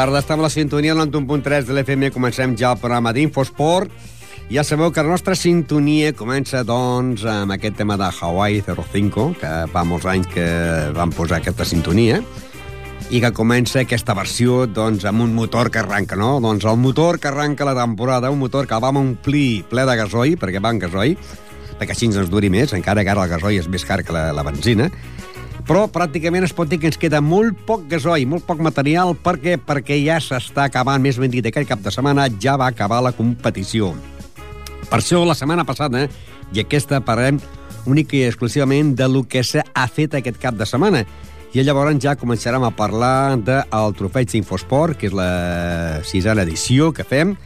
tarda. Estem a la sintonia del 91.3 de l'FM. Comencem ja el programa d'Infosport. Ja sabeu que la nostra sintonia comença, doncs, amb aquest tema de Hawaii 05, que fa molts anys que vam posar aquesta sintonia, i que comença aquesta versió, doncs, amb un motor que arranca, no? Doncs el motor que arranca la temporada, un motor que vam omplir ple de gasoi, perquè va en gasoi, perquè així ens duri més, encara que ara el gasoi és més car que la, la benzina, però pràcticament es pot dir que ens queda molt poc gasoi, molt poc material, perquè perquè ja s'està acabant, més ben dit, aquest cap de setmana ja va acabar la competició. Per això, la setmana passada, i aquesta parlem únic i exclusivament de lo que s'ha fet aquest cap de setmana. I llavors ja començarem a parlar del trofeig d'Infosport, que és la sisena edició que fem,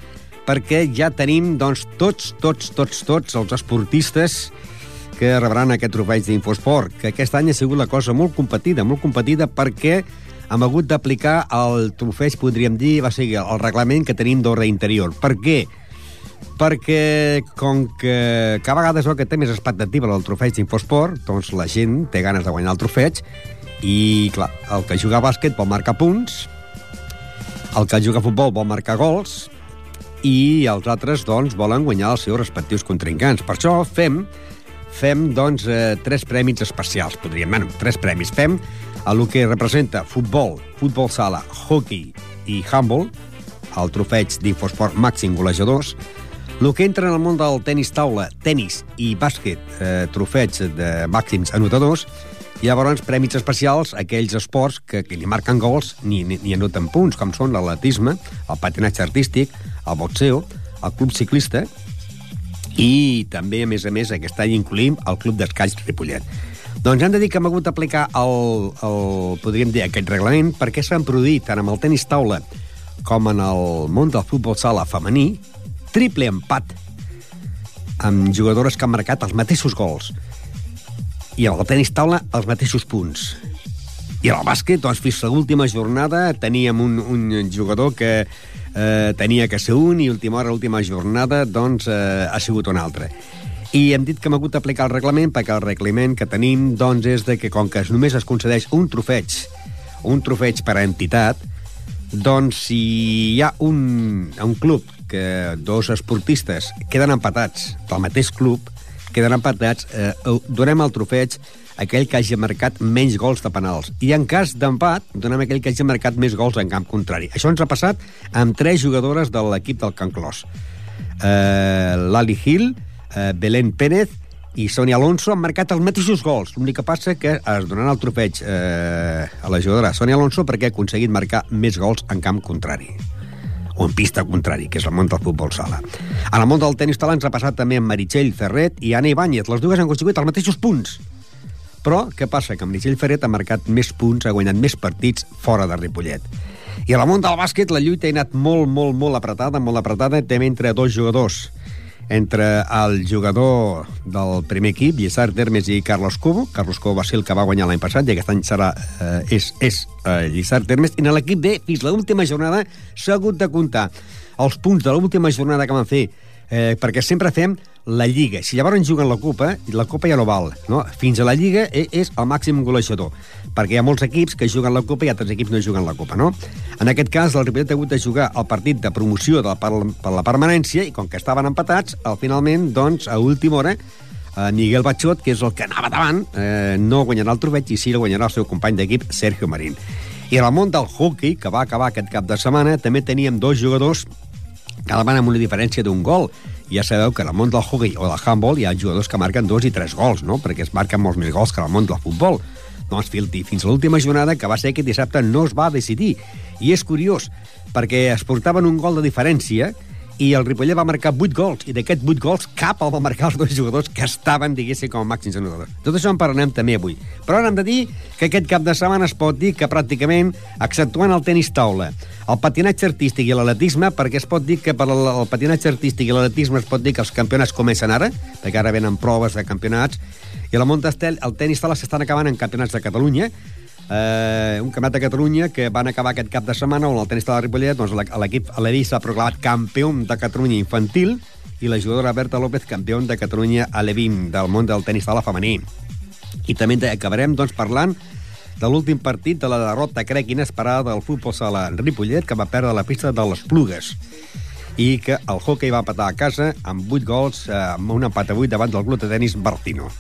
perquè ja tenim doncs, tots, tots, tots, tots els esportistes que rebran aquest trofeig d'Infosport, que aquest any ha sigut la cosa molt competida, molt competida perquè hem hagut d'aplicar el trofeig, podríem dir, va ser el reglament que tenim d'ordre interior. Per què? perquè com que cada vegada és el que té més expectativa del trofeig d'Infosport, doncs la gent té ganes de guanyar el trofeig i, clar, el que juga a bàsquet vol marcar punts, el que juga a futbol vol marcar gols i els altres, doncs, volen guanyar els seus respectius contrincants. Per això fem, fem doncs, eh, tres prèmits especials, podríem, bueno, tres premis. Fem el que representa futbol, futbol sala, hockey i handball, el trofeig d'Infosport màxim golejadors, el que entra en el món del tenis taula, tenis i bàsquet, eh, trofeig de màxims anotadors, i llavors prèmits especials a aquells esports que, que ni marquen gols ni, ni, ni anoten punts, com són l'atletisme, el patinatge artístic, el boxeo, el club ciclista i també, a més a més, aquest any incluïm el Club d'Escalls Ripollet. Doncs hem de dir que hem hagut d'aplicar el, el, podríem dir, aquest reglament perquè s'han produït tant amb el tenis taula com en el món del futbol sala femení, triple empat amb jugadores que han marcat els mateixos gols i en el tenis taula els mateixos punts. I en el bàsquet, doncs, fins a l'última jornada teníem un, un jugador que eh, tenia que ser un i última hora, última jornada, doncs, eh, ha sigut un altre. I hem dit que hem hagut d'aplicar el reglament perquè el reglament que tenim, doncs, és de que com que només es concedeix un trofeig, un trofeig per a entitat, doncs si hi ha un, un club que dos esportistes queden empatats del mateix club, queden empatats, eh, donem el trofeig aquell que hagi marcat menys gols de penals. I en cas d'empat, donem aquell que hagi marcat més gols en camp contrari. Això ens ha passat amb tres jugadores de l'equip del Can Clos. Eh, Lali Hill, eh, Belén Pérez i Sonia Alonso han marcat els mateixos gols. L'únic que passa que es donaran el trofeig eh, a la jugadora Sonia Alonso perquè ha aconseguit marcar més gols en camp contrari o en pista contrari, que és el món del futbol sala. En el món del tenis talent ens ha passat també amb Meritxell Ferret i Anna Ibáñez. Les dues han aconseguit els mateixos punts. Però què passa? Que Meritxell Ferret ha marcat més punts, ha guanyat més partits fora de Ripollet. I al món del bàsquet la lluita ha anat molt, molt, molt apretada, molt apretada, també entre dos jugadors entre el jugador del primer equip, Lliçard Termes i Carlos Cubo. Carlos Cubo va ser el que va guanyar l'any passat i aquest any serà, eh, és, és eh, Lliçard Termes. I en l'equip B, fins l'última jornada, s'ha hagut de comptar els punts de l'última jornada que van fer eh, perquè sempre fem la Lliga. Si llavors juguen la Copa, la Copa ja no val. No? Fins a la Lliga e, és el màxim golejador, perquè hi ha molts equips que juguen la Copa i altres equips no juguen la Copa. No? En aquest cas, el Ripollet ha hagut de jugar el partit de promoció de la, per, per la permanència i com que estaven empatats, al finalment, doncs, a última hora, eh, Miguel Batxot, que és el que anava davant, eh, no guanyarà el trofeig i sí el guanyarà el seu company d'equip, Sergio Marín. I en el món del hockey, que va acabar aquest cap de setmana, també teníem dos jugadors cada van amb una diferència d'un gol. Ja sabeu que en el món del hockey o del handball hi ha jugadors que marquen dos i tres gols, no? perquè es marquen molts més gols que en el món del futbol. Doncs fins a l'última jornada, que va ser aquest dissabte, no es va decidir. I és curiós, perquè es portaven un gol de diferència i el Ripollet va marcar 8 gols, i d'aquests 8 gols cap el va marcar els dos jugadors que estaven, diguéssim, com a màxims anotadors. Tot això en parlarem també avui. Però ara hem de dir que aquest cap de setmana es pot dir que pràcticament, exceptuant el tenis taula, el patinatge artístic i l'atletisme, perquè es pot dir que per el patinatge artístic i l'atletisme es pot dir que els campionats comencen ara, perquè ara venen proves de campionats, i a la Montestel el tenis taula s'estan acabant en campionats de Catalunya, eh, un campionat de Catalunya que van acabar aquest cap de setmana on el tenis de la Ripollet, doncs l'equip Aledí s'ha proclamat campió de Catalunya infantil i la jugadora Berta López campió de Catalunya a l'E20 del món del tenis de la femení. I també acabarem doncs, parlant de l'últim partit de la derrota, crec, inesperada del futbol sala en Ripollet, que va perdre la pista de les Plugues i que el hockey va patar a casa amb 8 gols eh, amb un empat a 8 davant del club de tenis Bartino.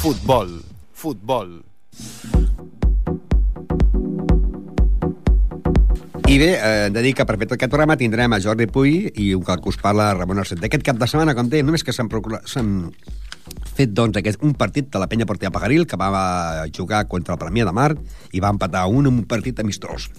Futbol, futbol. I bé, eh, de dir que per fer tot aquest programa tindrem a Jordi Puy i un que us parla Ramon Arcet. Aquest cap de setmana, com deia, només que s'han fet doncs, aquest, un partit de la penya Portia Pagaril que va jugar contra el Premià de Mar i va empatar un en un partit amistós.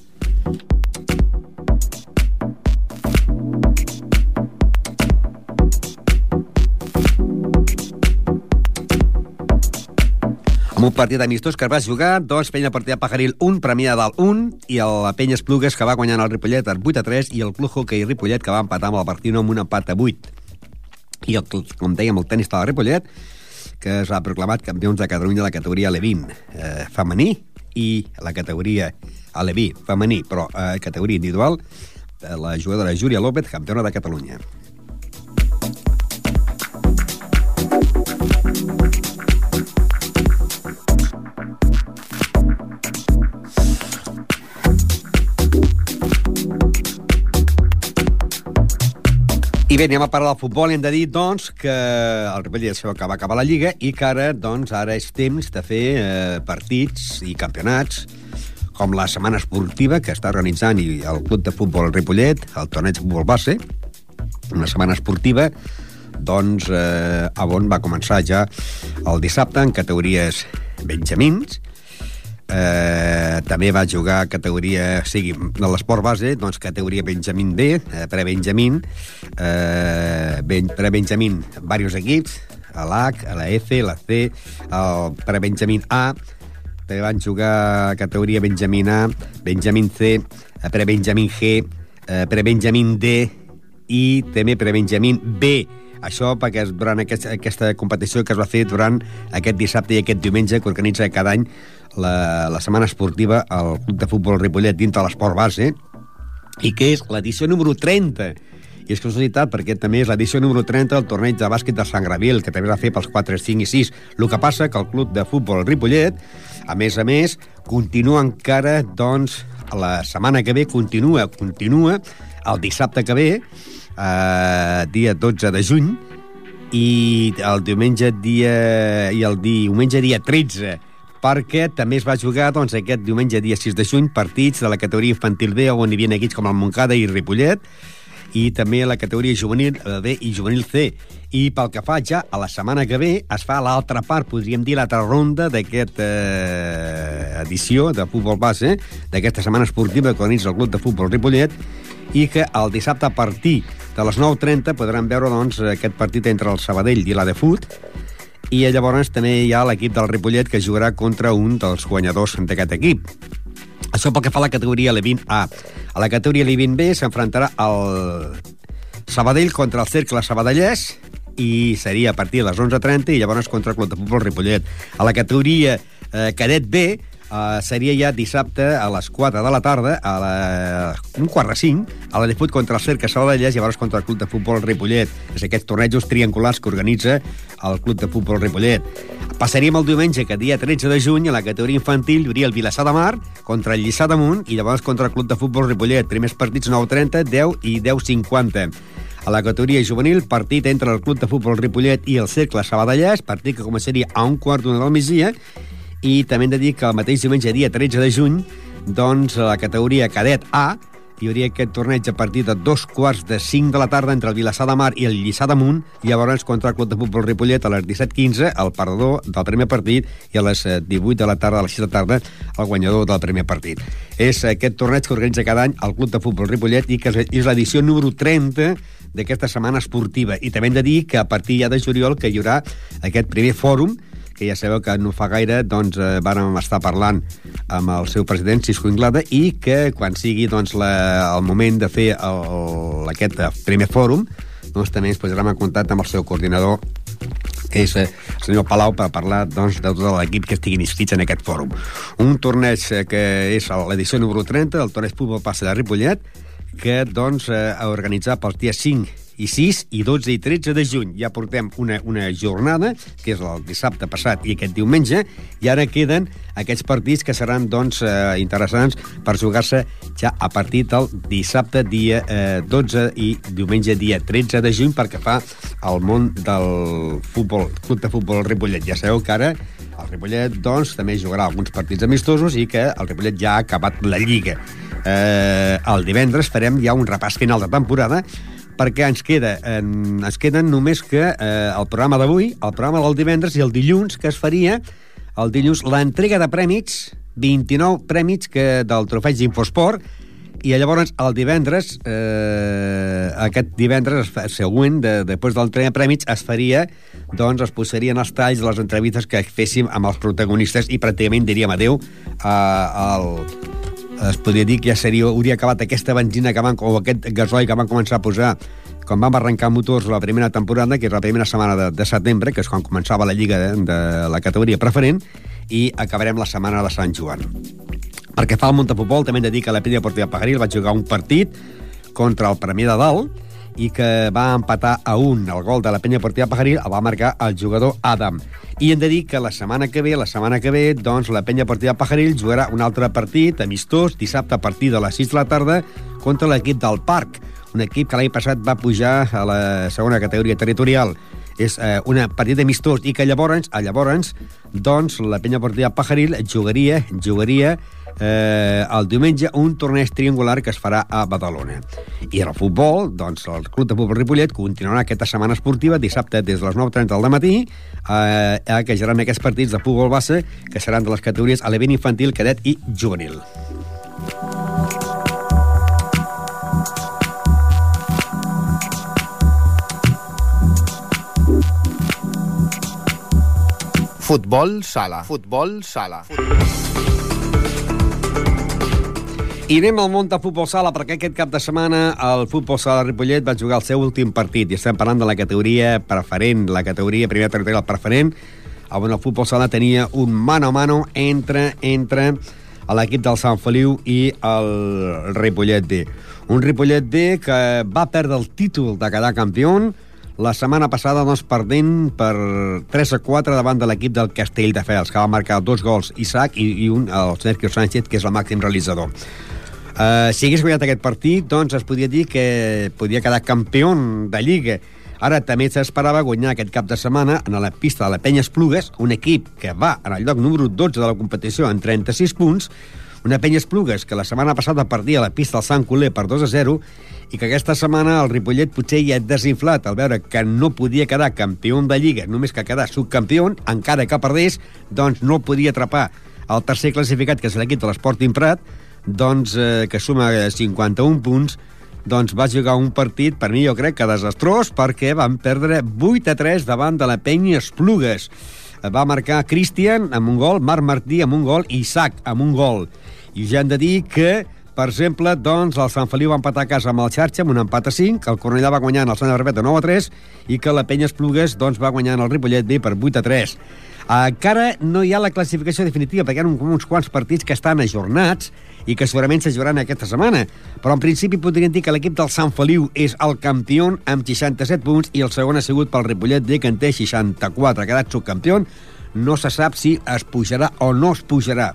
Un partit amistós que es va jugar, dos penya partida Pajaril, un Premià dalt, un, i el Penya Esplugues, que va guanyant el Ripollet per 8 a 3, i el Club Hockey Ripollet, que va empatar amb el Partino amb un empat a 8. I, el, com dèiem, el tenis de Ripollet, que es va proclamat campions de Catalunya de la categoria Levin eh, femení i la categoria Aleví femení, però eh, categoria individual, la jugadora Júlia López, campiona de Catalunya. Bé, anem a parlar del futbol. I hem de dir, doncs, que el Ripollet que va acabar la Lliga i que ara, doncs, ara és temps de fer eh, partits i campionats com la setmana esportiva que està organitzant i el Club de Futbol Ripollet, el torneig de futbol base, una setmana esportiva doncs, eh, on va començar ja el dissabte en categories benjamins, Eh, també va jugar a categoria, sigui, de l'esport base, doncs categoria Benjamín B, eh, pre-Benjamín, eh, ben, pre-Benjamín, diversos equips, a l'H, a la F, la C, el pre-Benjamín A, també van jugar a categoria Benjamín A, Benjamín C, eh, pre-Benjamín G, eh, pre-Benjamín D i també pre-Benjamín B. Això perquè durant aquest, aquesta competició que es va fer durant aquest dissabte i aquest diumenge que organitza cada any la, la setmana esportiva al Club de Futbol Ripollet dintre l'esport base i que és l'edició número 30 i és casualitat perquè també és l'edició número 30 del torneig de bàsquet de Sant Gravil, que també va fer pels 4, 5 i 6. El que passa que el club de futbol Ripollet, a més a més, continua encara, doncs, la setmana que ve, continua, continua, el dissabte que ve, eh, dia 12 de juny, i el diumenge dia... i el diumenge dia 13 perquè també es va jugar doncs, aquest diumenge, dia 6 de juny, partits de la categoria infantil B, on hi havia equips com el Montcada i Ripollet, i també la categoria juvenil B i juvenil C. I pel que fa ja a la setmana que ve, es fa l'altra part, podríem dir l'altra ronda d'aquesta eh, edició de futbol base, d'aquesta setmana esportiva que organitza el Club de Futbol Ripollet, i que el dissabte a partir de les 9.30 podran veure doncs, aquest partit entre el Sabadell i la de Fut, i llavors també hi ha l'equip del Ripollet que jugarà contra un dels guanyadors d'aquest equip. Això pel que fa a la categoria L20A. A la categoria L20B s'enfrontarà el Sabadell contra el Cercle Sabadellès i seria a partir de les 11.30 i llavors contra el Club de Futbol Ripollet. A la categoria eh, Cadet B Uh, seria ja dissabte a les 4 de la tarda, a la... un quart de 5, a la Defut contra el Cerca Sabadellès i llavors contra el Club de Futbol Ripollet. És aquests tornejos triangulars que organitza el Club de Futbol Ripollet. Passaríem el diumenge, que dia 13 de juny, a la categoria infantil, hi hauria el Vilassar de Mar contra el Lliçà d'Amunt i llavors contra el Club de Futbol Ripollet. Primers partits 9.30, 10 i 10.50. A la categoria juvenil, partit entre el Club de Futbol Ripollet i el Cercle Sabadellès, partit que començaria a un quart d'una del migdia, i també hem de dir que el mateix diumenge, dia 13 de juny, doncs la categoria cadet A hi hauria aquest torneig a partir de dos quarts de 5 de la tarda entre el Vilassar de Mar i el Lliçà d'Amunt, llavors contra el Club de Futbol Ripollet a les 17.15, el perdedor del primer partit, i a les 18 de la tarda, a les 6 de la tarda, el guanyador del primer partit. És aquest torneig que organitza cada any el Club de Futbol Ripollet i que és l'edició número 30 d'aquesta setmana esportiva. I també hem de dir que a partir ja de juliol que hi haurà aquest primer fòrum que ja sabeu que no fa gaire doncs, eh, vàrem estar parlant amb el seu president, Cisco Inglada, i que quan sigui doncs, la, el moment de fer el, aquest primer fòrum, doncs, també ens posarem en contacte amb el seu coordinador que és eh, el senyor Palau, per parlar doncs, de tot l'equip que estiguin inscrits en aquest fòrum. Un torneig eh, que és l'edició número 30 del torneig Futbol Passa de Ripollet, que doncs, eh, a organitzar pels dies 5 i 6 i 12 i 13 de juny. Ja portem una, una jornada, que és el dissabte passat i aquest diumenge, i ara queden aquests partits que seran doncs, eh, interessants per jugar-se ja a partir del dissabte dia eh, 12 i diumenge dia 13 de juny perquè fa el món del futbol, club de futbol Ripollet. Ja sabeu que ara el Ripollet doncs, també jugarà alguns partits amistosos i que el Ripollet ja ha acabat la Lliga. Eh, el divendres farem ja un repàs final de temporada perquè ens, queda, en, ens queden només que eh, el programa d'avui, el programa del divendres i el dilluns, que es faria el dilluns l'entrega de prèmits, 29 prèmits que, del trofeig d'Infosport, i llavors el divendres, eh, aquest divendres següent, de, després del tren de prèmits, es faria, doncs es posarien els talls de les entrevistes que féssim amb els protagonistes i pràcticament diríem adeu eh, al, es podria dir que ja seria, hauria acabat aquesta benzina que van, o aquest gasoil que van començar a posar quan vam arrencar motors la primera temporada, que és la primera setmana de, de setembre, que és quan començava la lliga de, de la categoria preferent, i acabarem la setmana de Sant Joan. Perquè fa el Montefutbol, també hem de dir que la Penya Portiva Pagaril va jugar un partit contra el Premià de Dalt, i que va empatar a un. El gol de la penya Portiva Pajaril el va marcar el jugador Adam. I hem de dir que la setmana que ve, la setmana que ve, doncs la penya Portiva Pajaril jugarà un altre partit amistós dissabte a partir de les 6 de la tarda contra l'equip del Parc, un equip que l'any passat va pujar a la segona categoria territorial és eh, un partit amistós i que llavors, a llavors doncs, la penya portiva Pajaril jugaria, jugaria eh, el diumenge un torneig triangular que es farà a Badalona. I el futbol, doncs el Club de Futbol Ripollet continuarà aquesta setmana esportiva dissabte des de les 9.30 del matí eh, que seran aquests partits de futbol base que seran de les categories alevent infantil, cadet i juvenil. Futbol sala. Futbol sala. I anem al món de futbol sala, perquè aquest cap de setmana el futbol sala Ripollet va jugar el seu últim partit, i estem parlant de la categoria preferent, la categoria primera territorial preferent, on el futbol sala tenia un mano a mano entre, entre l'equip del Sant Feliu i el Ripollet B. Un Ripollet B que va perdre el títol de quedar campió, la setmana passada doncs, perdent per 3 a 4 davant de l'equip del Castelldefels, que va marcar dos gols Isaac i, i un, el Sergio Sánchez, que és el màxim realitzador. Uh, si hagués guanyat aquest partit, doncs es podia dir que podia quedar campió de Lliga. Ara també s'esperava guanyar aquest cap de setmana en la pista de la Penya Esplugues, un equip que va en el lloc número 12 de la competició en 36 punts, una penya Esplugues que la setmana passada perdia a la pista del Sant Coler per 2 a 0 i que aquesta setmana el Ripollet potser ja ha desinflat al veure que no podia quedar campió de Lliga, només que quedar subcampió, encara que perdés, doncs no podia atrapar el tercer classificat, que és l'equip de l'Esporting Prat, doncs, eh, que suma 51 punts, doncs va jugar un partit, per mi jo crec que desastrós, perquè van perdre 8 a 3 davant de la penya Esplugues va marcar Cristian amb un gol, Marc Martí amb un gol i Isaac amb un gol. I ja hem de dir que, per exemple, doncs, el Sant Feliu va empatar a casa amb el Xarxa amb un empat a 5, que el Cornellà va guanyar en el Sant Arbeta 9 a 3 i que la Penya Esplugues doncs, va guanyar en el Ripollet B per 8 a 3. Encara no hi ha la classificació definitiva perquè hi ha uns quants partits que estan ajornats i que segurament se jugaran aquesta setmana. Però en principi podríem dir que l'equip del Sant Feliu és el campió amb 67 punts i el segon ha sigut pel Ripollet D, que en té 64. Ha quedat subcampió. No se sap si es pujarà o no es pujarà.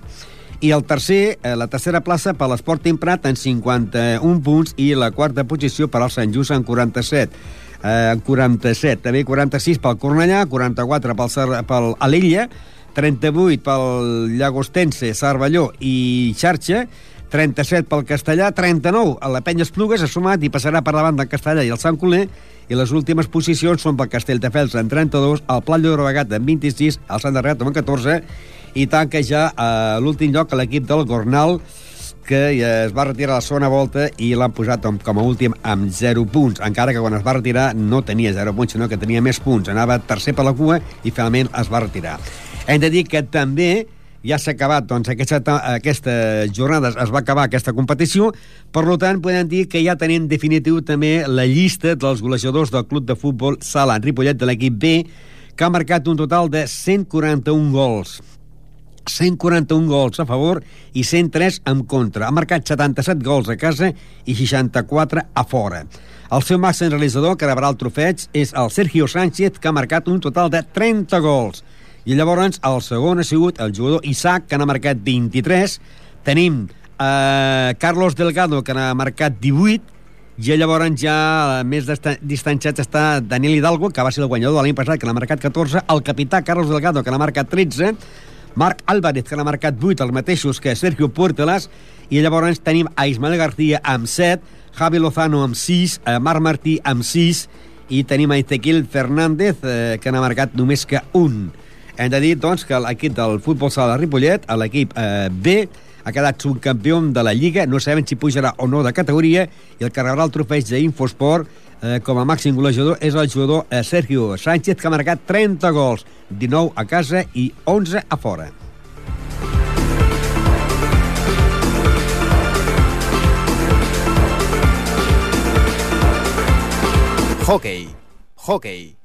I el tercer, eh, la tercera plaça per l'Esport Prat en 51 punts i la quarta posició per al Sant Just en 47 eh, 47, també 46 pel Cornellà, 44 pel, pel Alella, 38 pel Llagostense, Cervelló i Xarxa, 37 pel Castellà, 39 a la Penya Esplugues, ha sumat i passarà per davant del Castellà i el Sant Coler, i les últimes posicions són pel Castelldefels en 32, el Pla Llobregat en 26, el Sant Darret en 14, i tanca ja a l'últim lloc l'equip del Gornal, que es va retirar la segona volta i l'han posat com a últim amb 0 punts, encara que quan es va retirar no tenia 0 punts, sinó que tenia més punts. Anava tercer per la cua i finalment es va retirar. Hem de dir que també ja s'ha acabat, doncs, aquesta, aquesta jornada es va acabar aquesta competició, per tant, podem dir que ja tenim definitiu també la llista dels golejadors del club de futbol Sala, Ripollet de l'equip B, que ha marcat un total de 141 gols. 141 gols a favor i 103 en contra. Ha marcat 77 gols a casa i 64 a fora. El seu màxim realitzador, que rebrà el trofeig, és el Sergio Sánchez, que ha marcat un total de 30 gols. I llavors el segon ha sigut el jugador Isaac, que n'ha marcat 23. Tenim eh, Carlos Delgado, que n'ha marcat 18, i llavors ja eh, més distanciat està Daniel Hidalgo, que va ser el guanyador de l'any passat, que n'ha marcat 14, el capità Carlos Delgado, que n'ha marcat 13, Marc Álvarez, que n'ha marcat 8, els mateixos que Sergio Puertelas, i llavors tenim a Ismael García amb 7, Javi Lozano amb 6, a Marc Martí amb 6, i tenim a Ezequiel Fernández, eh, que n'ha marcat només que un. Hem de dir, doncs, que l'equip del futbol sala de Ripollet, l'equip eh, B, ha quedat subcampió de la Lliga, no sabem si pujarà o no de categoria, i el que rebrà el trofeig d'Infosport eh, com a màxim golejador és el jugador eh, Sergio Sánchez, que ha marcat 30 gols, 19 a casa i 11 a fora. Hockey. Hockey.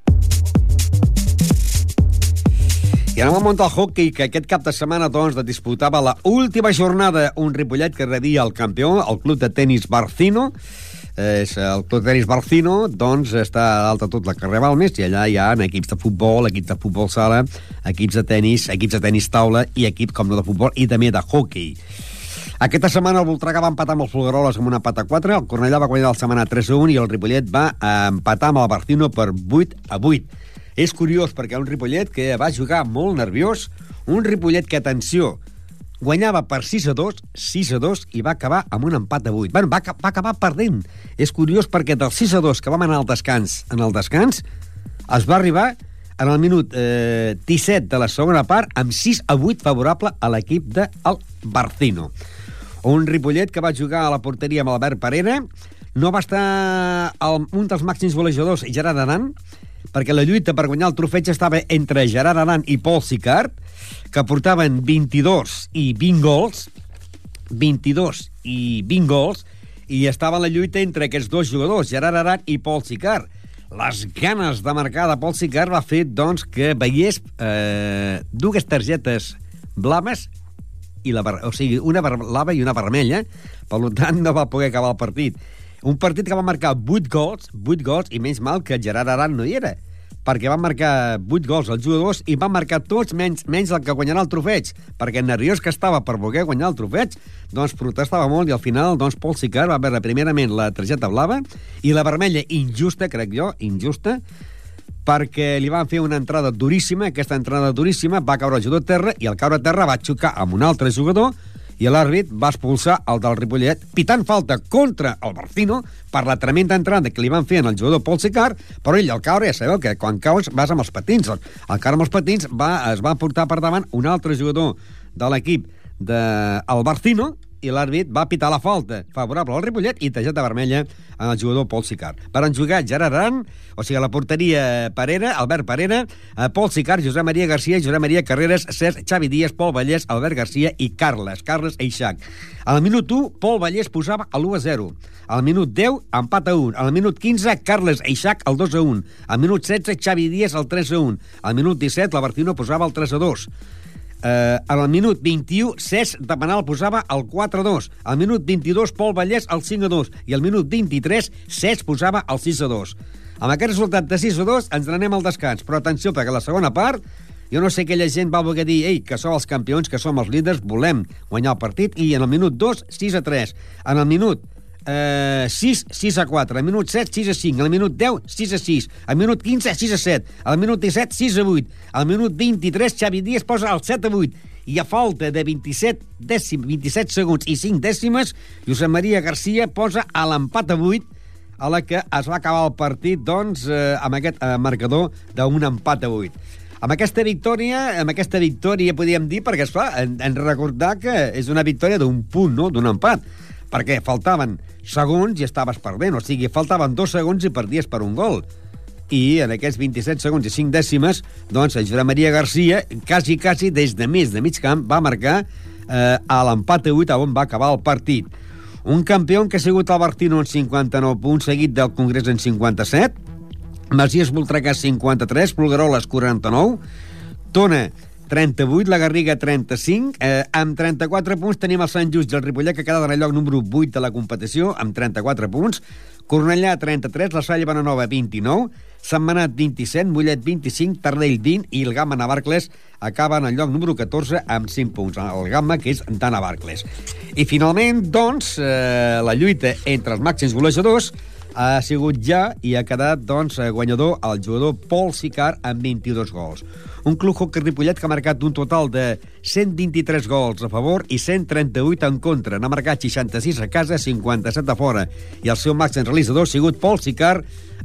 I anem al món del hockey, que aquest cap de setmana doncs, disputava la última jornada un Ripollet que rebia el campió, el club de tennis Barcino. És el club de tennis Barcino, doncs, està a dalt de tot la carrer Balmes, i allà hi ha equips de futbol, equips de futbol sala, equips de tennis, equips de tennis taula i equips com no de futbol i també de hockey. Aquesta setmana el Voltregà va empatar amb els Fulgaroles amb una empat a 4, el Cornellà va guanyar el setmana 3 a 1 i el Ripollet va empatar amb el Barcino per 8 a 8. És curiós perquè un Ripollet que va jugar molt nerviós, un Ripollet que, atenció, guanyava per 6 a 2, 6 a 2 i va acabar amb un empat de 8. Bueno, va, va acabar perdent. És curiós perquè del 6 a 2 que vam anar al descans, en el descans, es va arribar en el minut eh, 17 de la segona part amb 6 a 8 favorable a l'equip del de Barcino. Un Ripollet que va jugar a la porteria amb Albert Parera, no va estar el, un dels màxims golejadors, Gerard Aran, perquè la lluita per guanyar el trofeig estava entre Gerard Aran i Paul Sicard, que portaven 22 i 20 gols, 22 i 20 gols, i estava la lluita entre aquests dos jugadors, Gerard Aran i Paul Sicard. Les ganes de marcar de Paul Sicard va fer, doncs, que veiés eh, dues targetes blaves i la, o sigui, una blava i una vermella, per tant no va poder acabar el partit. Un partit que va marcar 8 gols, 8 gols, i menys mal que Gerard Aran no hi era, perquè van marcar 8 gols els jugadors i van marcar tots menys, menys el que guanyarà el trofeig, perquè nerviós que estava per voler guanyar el trofeig, doncs protestava molt i al final doncs, Paul Sicard va veure primerament la targeta blava i la vermella injusta, crec jo, injusta, perquè li van fer una entrada duríssima, aquesta entrada duríssima va caure el jugador a terra i al caure a terra va xocar amb un altre jugador i l'àrbit va expulsar el del Ripollet pitant falta contra el Barcino per la tremenda entrada que li van fer en el jugador Pol Sicar, però ell al caure ja sabeu que quan caus vas amb els patins. Al caure amb els patins va, es va portar per davant un altre jugador de l'equip del de, Barcino i l'àrbit va pitar la falta favorable al Ripollet i targeta vermella en el jugador Pol Sicar. Per jugar Gerard Aran, o sigui, la porteria Parera, Albert Parera, eh, Pol Sicar, Josep Maria Garcia, Josep Maria Carreras, Cesc, Xavi Díaz, Pol Vallès, Albert Garcia i Carles, Carles Eixac. Al minut 1, Pol Vallès posava el 1 a 0. Al minut 10, empat a 1. Al minut 15, Carles Eixac el 2 a 1. Al minut 16, Xavi Díaz el 3 a 1. Al minut 17, la Barcino posava el 3 a 2. Eh, al minut 21, Cesc de penal posava el 4-2. Al minut 22, Pol Vallès el 5-2. I al minut 23, Cesc posava el 6-2. Amb aquest resultat de 6-2 ens n'anem al descans. Però atenció, perquè la segona part jo no sé aquella gent va voler dir ei, que som els campions, que som els líders, volem guanyar el partit, i en el minut 2, 6 a 3. En el minut eh, 6, 6 a 4, al minut 7, 6 a 5, al minut 10, 6 a 6, al minut 15, 6 a 7, al minut 17, 6 a 8, al minut 23, Xavi Díaz posa el 7 a 8, i a falta de 27, dècim, 27 segons i 5 dècimes, Josep Maria Garcia posa a l'empat a 8, a la que es va acabar el partit, doncs, eh, amb aquest eh, marcador d'un empat a 8. Amb aquesta victòria, amb aquesta victòria podíem dir, perquè, esclar, en, en recordar que és una victòria d'un punt, no?, d'un empat perquè faltaven segons i estaves perdent, o sigui, faltaven dos segons i perdies per un gol. I en aquests 27 segons i 5 dècimes, doncs, Josep Maria Garcia, quasi, quasi, des de més de mig camp, va marcar eh, a l'empat a 8 on va acabar el partit. Un campió que ha sigut el Bartino en 59 punts, seguit del Congrés en 57, Masies Voltregà 53, Pulgaroles 49, Tona 38, la Garriga 35. Eh, amb 34 punts tenim el Sant Just i el Ripollet, que queda en el lloc número 8 de la competició, amb 34 punts. Cornellà 33, la Salle Benanova 29, Sant Manat 27, Mollet 25, Tardell 20 i el Gamma Navarcles acaba en el lloc número 14 amb 5 punts. El Gamma, que és de Navarcles. I finalment, doncs, eh, la lluita entre els màxims golejadors ha sigut ja i ha quedat doncs, guanyador el jugador Pol Sicar amb 22 gols. Un club hockey Ripollet que ha marcat un total de 123 gols a favor i 138 en contra. N'ha marcat 66 a casa, 57 a fora. I el seu màxim realitzador ha sigut Pol Sicar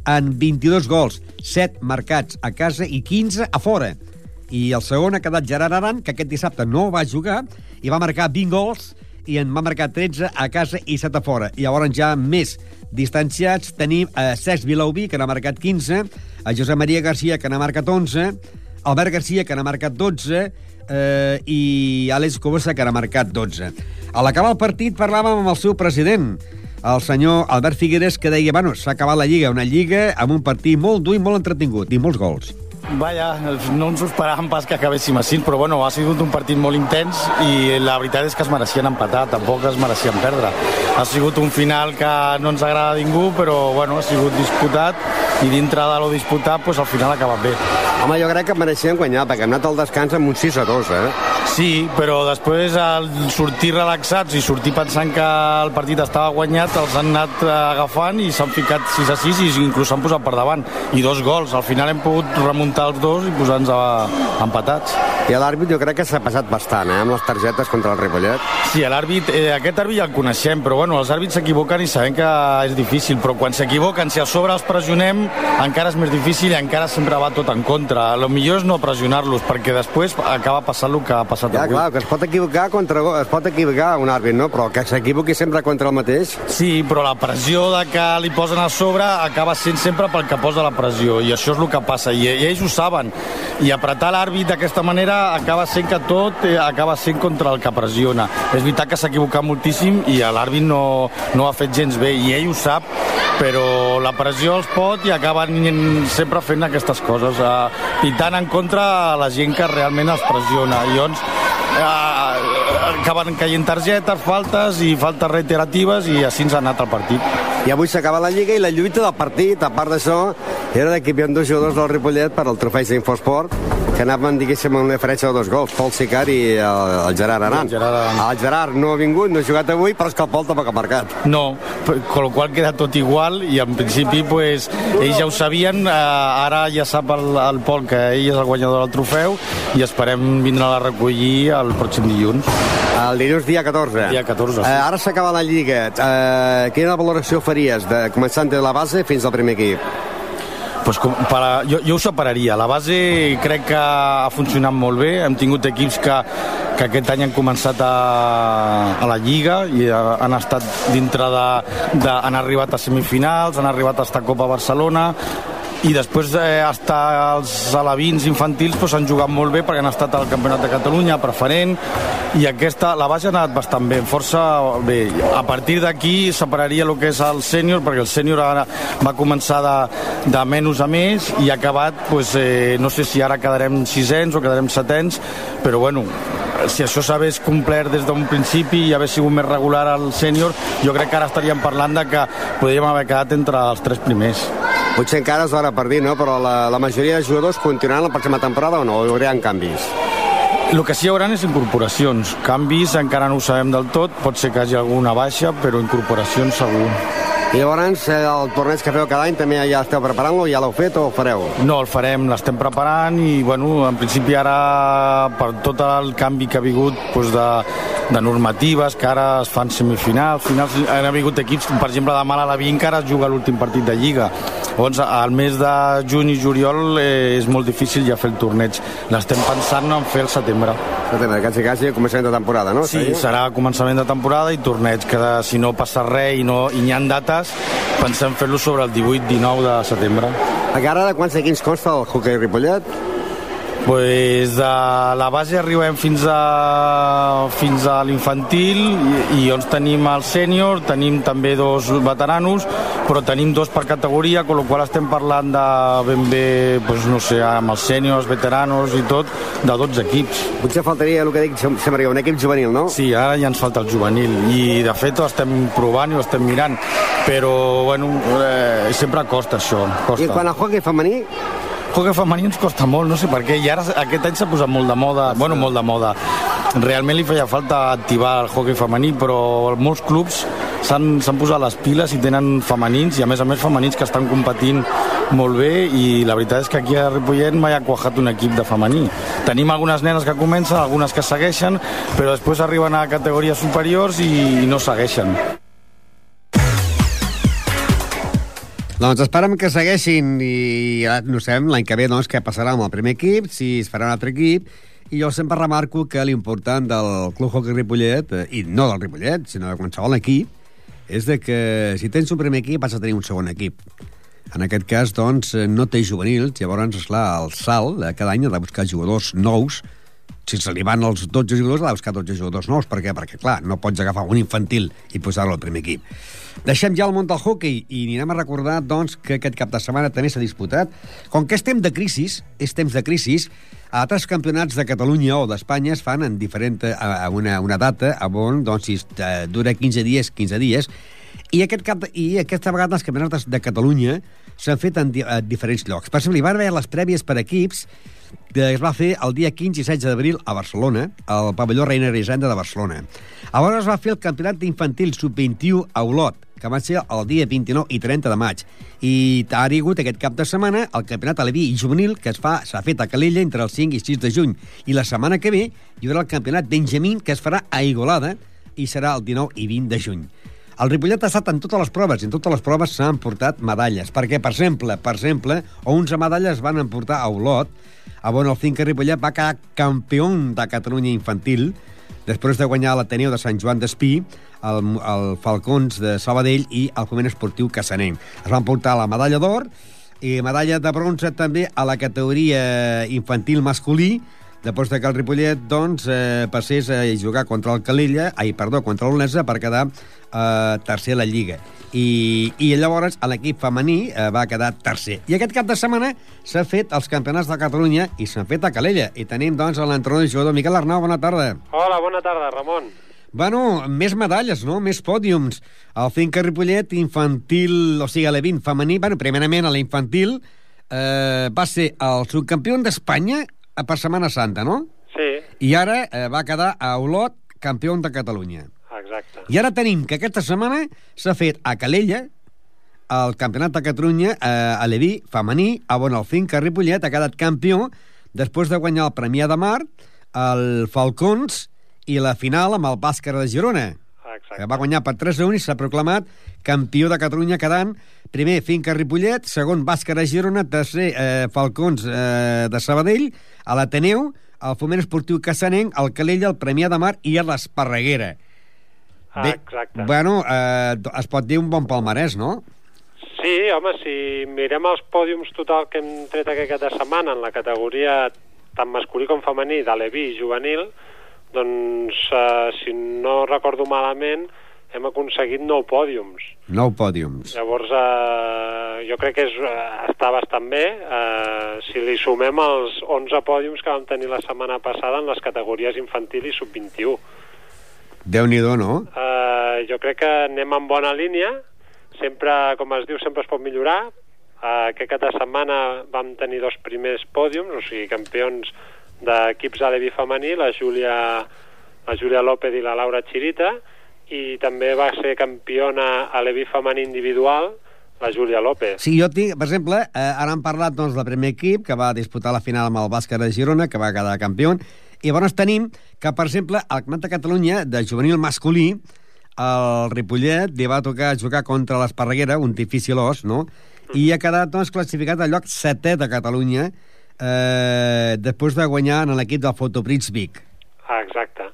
en 22 gols, 7 marcats a casa i 15 a fora. I el segon ha quedat Gerard Aran, que aquest dissabte no va jugar i va marcar 20 gols i en va marcar 13 a casa i 7 a fora. I llavors ja més distanciats tenim a Cesc Vilauví, que n'ha marcat 15, a Josep Maria Garcia, que n'ha marcat 11, Albert Garcia, que n'ha marcat 12, eh, i Àlex Cobosa, que n'ha marcat 12. A l'acabar el partit parlàvem amb el seu president, el senyor Albert Figueres, que deia, bueno, s'ha acabat la Lliga, una Lliga amb un partit molt dur i molt entretingut, i molts gols. Vaja, no ens ho esperàvem pas que acabéssim així, però bueno, ha sigut un partit molt intens i la veritat és que es mereixien empatar, tampoc es mereixien perdre. Ha sigut un final que no ens agrada a ningú, però bueno, ha sigut disputat i dintre de lo disputat, pues, al final ha acabat bé. Home, jo crec que mereixien guanyar, perquè hem anat al descans amb un 6 a 2, eh? Sí, però després al sortir relaxats i sortir pensant que el partit estava guanyat, els han anat agafant i s'han ficat 6 a 6 i inclús s'han posat per davant. I dos gols. Al final hem pogut remuntar els dos i posar-nos empatats. I l'àrbit jo crec que s'ha passat bastant, eh, amb les targetes contra el Ripollet. Sí, l'àrbit, eh, aquest àrbit ja el coneixem, però bueno, els àrbits s'equivoquen i sabem que és difícil, però quan s'equivoquen, si a sobre els pressionem, encara és més difícil i encara sempre va tot en contra. El millor és no pressionar-los, perquè després acaba passant el que ha passat Ja, avui. clar, que es pot equivocar contra es pot equivocar un àrbit, no? Però que s'equivoqui sempre contra el mateix. Sí, però la pressió de que li posen a sobre acaba sent sempre pel que posa la pressió, i això és el que passa, i, i ells ho saben. I apretar l'àrbit d'aquesta manera acaba sent que tot eh, acaba sent contra el que pressiona. És veritat que s'ha equivocat moltíssim i l'àrbit no, no ha fet gens bé, i ell ho sap, però la pressió els pot i acaben sempre fent aquestes coses, eh, pitant en contra la gent que realment els pressiona. I llavors eh, acaben caient targetes, faltes i faltes reiteratives i així ens ha anat el partit. I avui s'acaba la Lliga i la lluita del partit, a part d'això, era de que hi havia dos jugadors del Ripollet per al trofeig d'Infosport que anaven, diguéssim, amb una diferència de dos gols, Pol Sicar i el, el Gerard Aran. El Gerard Aran. El Gerard no ha vingut, no ha jugat avui, però és que el Pol tampoc ha marcat. No, con lo qual queda tot igual i en principi pues, ells ja ho sabien, eh, ara ja sap el, el Pol que ell és el guanyador del trofeu i esperem vindre a recollir el pròxim dilluns. El dilluns dia 14. Dia 14, sí. Eh, ara s'acaba la Lliga. Eh, quina valoració faries, de, començant de la base fins al primer equip? Pues com, per a, jo, jo ho separaria. La base crec que ha funcionat molt bé. Hem tingut equips que, que aquest any han començat a, a la Lliga i ha, han estat dintre de, de... han arribat a semifinals, han arribat a esta Copa Barcelona i després eh, hasta els alevins infantils pues, han jugat molt bé perquè han estat al Campionat de Catalunya, preferent i aquesta, la base ha anat bastant bé força bé, a partir d'aquí separaria el que és el sènior perquè el sènior ara va començar de, de menys a més i ha acabat pues, eh, no sé si ara quedarem sisens o quedarem setens però bueno, si això s'hagués complert des d'un principi i hagués sigut més regular al sènior, jo crec que ara estaríem parlant de que podríem haver quedat entre els tres primers. Potser encara és hora per dir, no? Però la, la majoria de jugadors continuaran la pròxima temporada o no? Hi haurà canvis? El que sí hi haurà és incorporacions. Canvis encara no ho sabem del tot, pot ser que hi hagi alguna baixa, però incorporacions segur. I llavors, eh, el torneig que feu cada any també ja esteu preparant-lo, ja l'heu fet o ho fareu? No, el farem, l'estem preparant i, bueno, en principi ara, per tot el canvi que ha hagut doncs de, de normatives, que ara es fan semifinals, finals, han hagut equips, per exemple, de Malalaví encara es juga l'últim partit de Lliga. Llavors, al mes de juny i juliol eh, és molt difícil ja fer el torneig. L'estem pensant en fer el setembre. Setembre, quasi, quasi, començament de temporada, no? Sí, serà començament de temporada i torneig, que si no passa res i, no, i n'hi ha dates, pensem fer-lo sobre el 18-19 de setembre. Encara de quants equips consta el hoquei Ripollet? Pues de la base arribem fins a, fins a l'infantil i, i llavors tenim el sènior, tenim també dos veteranos, però tenim dos per categoria, amb la qual estem parlant de ben bé, pues, no sé, amb els sèniors, veteranos i tot, de 12 equips. Potser faltaria el que dic, semblaria un equip juvenil, no? Sí, ara ja ens falta el juvenil i de fet ho estem provant i ho estem mirant, però bueno, eh, sempre costa això. Costa. I quan al hockey femení, hockey femení ens costa molt, no sé per què, i ara aquest any s'ha posat molt de moda, bueno, molt de moda. Realment li feia falta activar el hockey femení, però molts clubs s'han posat les piles i tenen femenins, i a més a més femenins que estan competint molt bé, i la veritat és que aquí a Ripollet mai ha quajat un equip de femení. Tenim algunes nenes que comencen, algunes que segueixen, però després arriben a categories superiors i no segueixen. Doncs esperem que segueixin i ja no sabem l'any que ve doncs, què passarà amb el primer equip, si es farà un altre equip, i jo sempre remarco que l'important del Club Hockey Ripollet, eh, i no del Ripollet, sinó de qualsevol equip, és de que si tens un primer equip has de tenir un segon equip. En aquest cas, doncs, eh, no té juvenils, llavors, esclar, el salt cada any ha de buscar jugadors nous, si se li van els 12 jugadors, ha de buscar 12 jugadors nous. Per què? Perquè, clar, no pots agafar un infantil i posar-lo al primer equip. Deixem ja el món del hockey i anirem a recordar doncs, que aquest cap de setmana també s'ha disputat. Com que és temps de crisi, és temps de crisi, altres campionats de Catalunya o d'Espanya es fan en diferent, a una, una data on doncs, si eh, dura 15 dies, 15 dies, i, aquest cap, i aquesta vegada els campionats de Catalunya s'han fet en, di en diferents llocs. Per exemple, hi va haver les prèvies per equips que es va fer el dia 15 i 16 d'abril a Barcelona, al pavelló Reina Elisenda de Barcelona. Llavors es va fer el campionat infantil sub-21 a Olot, que va ser el dia 29 i 30 de maig. I ha hagut aquest cap de setmana el campionat aleví i juvenil que es fa s'ha fet a Calella entre el 5 i 6 de juny. I la setmana que ve hi haurà el campionat Benjamín que es farà a Igualada i serà el 19 i 20 de juny. El Ripollet ha estat en totes les proves, i en totes les proves s'han portat medalles, perquè, per exemple, per exemple, 11 medalles van emportar a Olot, a on el Finca Ripollet va quedar campió de Catalunya infantil, després de guanyar l'Ateneu de Sant Joan d'Espí, el, el Falcons de Sabadell i el Foment Esportiu Cassanenc. Es van portar la medalla d'or i medalla de bronze també a la categoria infantil masculí, després de que el Ripollet doncs, eh, passés a jugar contra el Calella, ai, perdó, contra l'Olesa per quedar eh, tercer a la Lliga. I, i llavors l'equip femení eh, va quedar tercer. I aquest cap de setmana s'ha fet els campionats de Catalunya i s'han fet a Calella. I tenim, doncs, l'entrenador i jugador Miquel Arnau. Bona tarda. Hola, bona tarda, Ramon. Bueno, més medalles, no? Més pòdiums. El Finca Ripollet infantil, o sigui, a l'E20 femení, bueno, primerament a l'infantil, eh, va ser el subcampió d'Espanya per Setmana Santa, no? Sí. I ara eh, va quedar a Olot campió de Catalunya. Exacte. I ara tenim que aquesta setmana s'ha fet a Calella el Campionat de Catalunya eh, a l'Eví femení, on el Finca Ripollet ha quedat campió després de guanyar el Premià de Mar, el Falcons i la final amb el Bàscara de Girona, Exacte. que va guanyar per 3 a 1 i s'ha proclamat campió de Catalunya quedant primer Finca Ripollet, segon Bàscara de Girona, tercer eh, Falcons eh, de Sabadell, a l'Ateneu, el Foment Esportiu Cassanenc, el Calella, el Premià de Mar i l'Esparreguera. Ah, exacte. Bueno, eh, es pot dir un bon palmarès, no? Sí, home, si mirem els pòdiums total que hem tret aquest cap de setmana en la categoria tant masculí com femení de l'Evi juvenil, doncs, eh, si no recordo malament, hem aconseguit nou pòdiums. Nou pòdiums. Llavors, eh, jo crec que és, eh, està bastant bé. Eh, si li sumem els 11 pòdiums que vam tenir la setmana passada en les categories infantil i sub-21. Déu-n'hi-do, no? Eh, jo crec que anem en bona línia. Sempre, com es diu, sempre es pot millorar. Eh, aquest cap de setmana vam tenir dos primers pòdiums, o sigui, campions d'equips de l'Evi femení, la Júlia, la Júlia López i la Laura Chirita, i també va ser campiona a l'Evi femení individual, la Júlia López. Sí, jo tinc, per exemple, eh, ara han parlat doncs, del primer equip, que va disputar la final amb el Bàsquet de Girona, que va quedar campió, i llavors tenim que, per exemple, al Campionat de Catalunya, de juvenil masculí, el Ripollet li va tocar jugar contra l'Esparreguera, un difícil os, no? I ha quedat doncs, classificat al lloc setè de Catalunya, eh, després de guanyar en l'equip del Fotoprits Vic. Ah, exacte.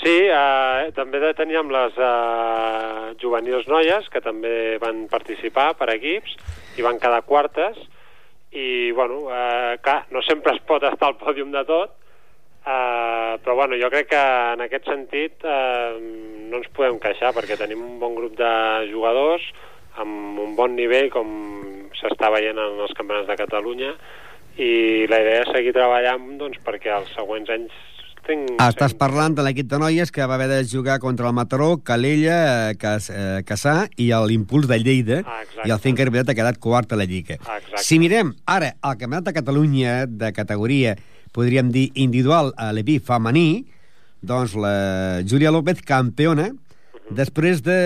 Sí, eh, també teníem les eh, juvenils noies, que també van participar per equips, i van quedar quartes, i, bueno, eh, clar, no sempre es pot estar al pòdium de tot, eh, però, bueno, jo crec que en aquest sentit eh, no ens podem queixar, perquè tenim un bon grup de jugadors amb un bon nivell, com s'està veient en els campionats de Catalunya, i la idea és seguir treballant doncs, perquè els següents anys tinc... Estàs parlant de l'equip de noies que va haver de jugar contra el Mataró, Calella, eh, Cas, eh, Cassà i l'Impuls de Lleida, Ah, exacte. i el Finca Ribet ha quedat quart a la Lliga. Ah, exacte. Si mirem ara el Campionat de Catalunya de categoria, podríem dir individual a l'EPI femení, doncs la Júlia López, campiona, després de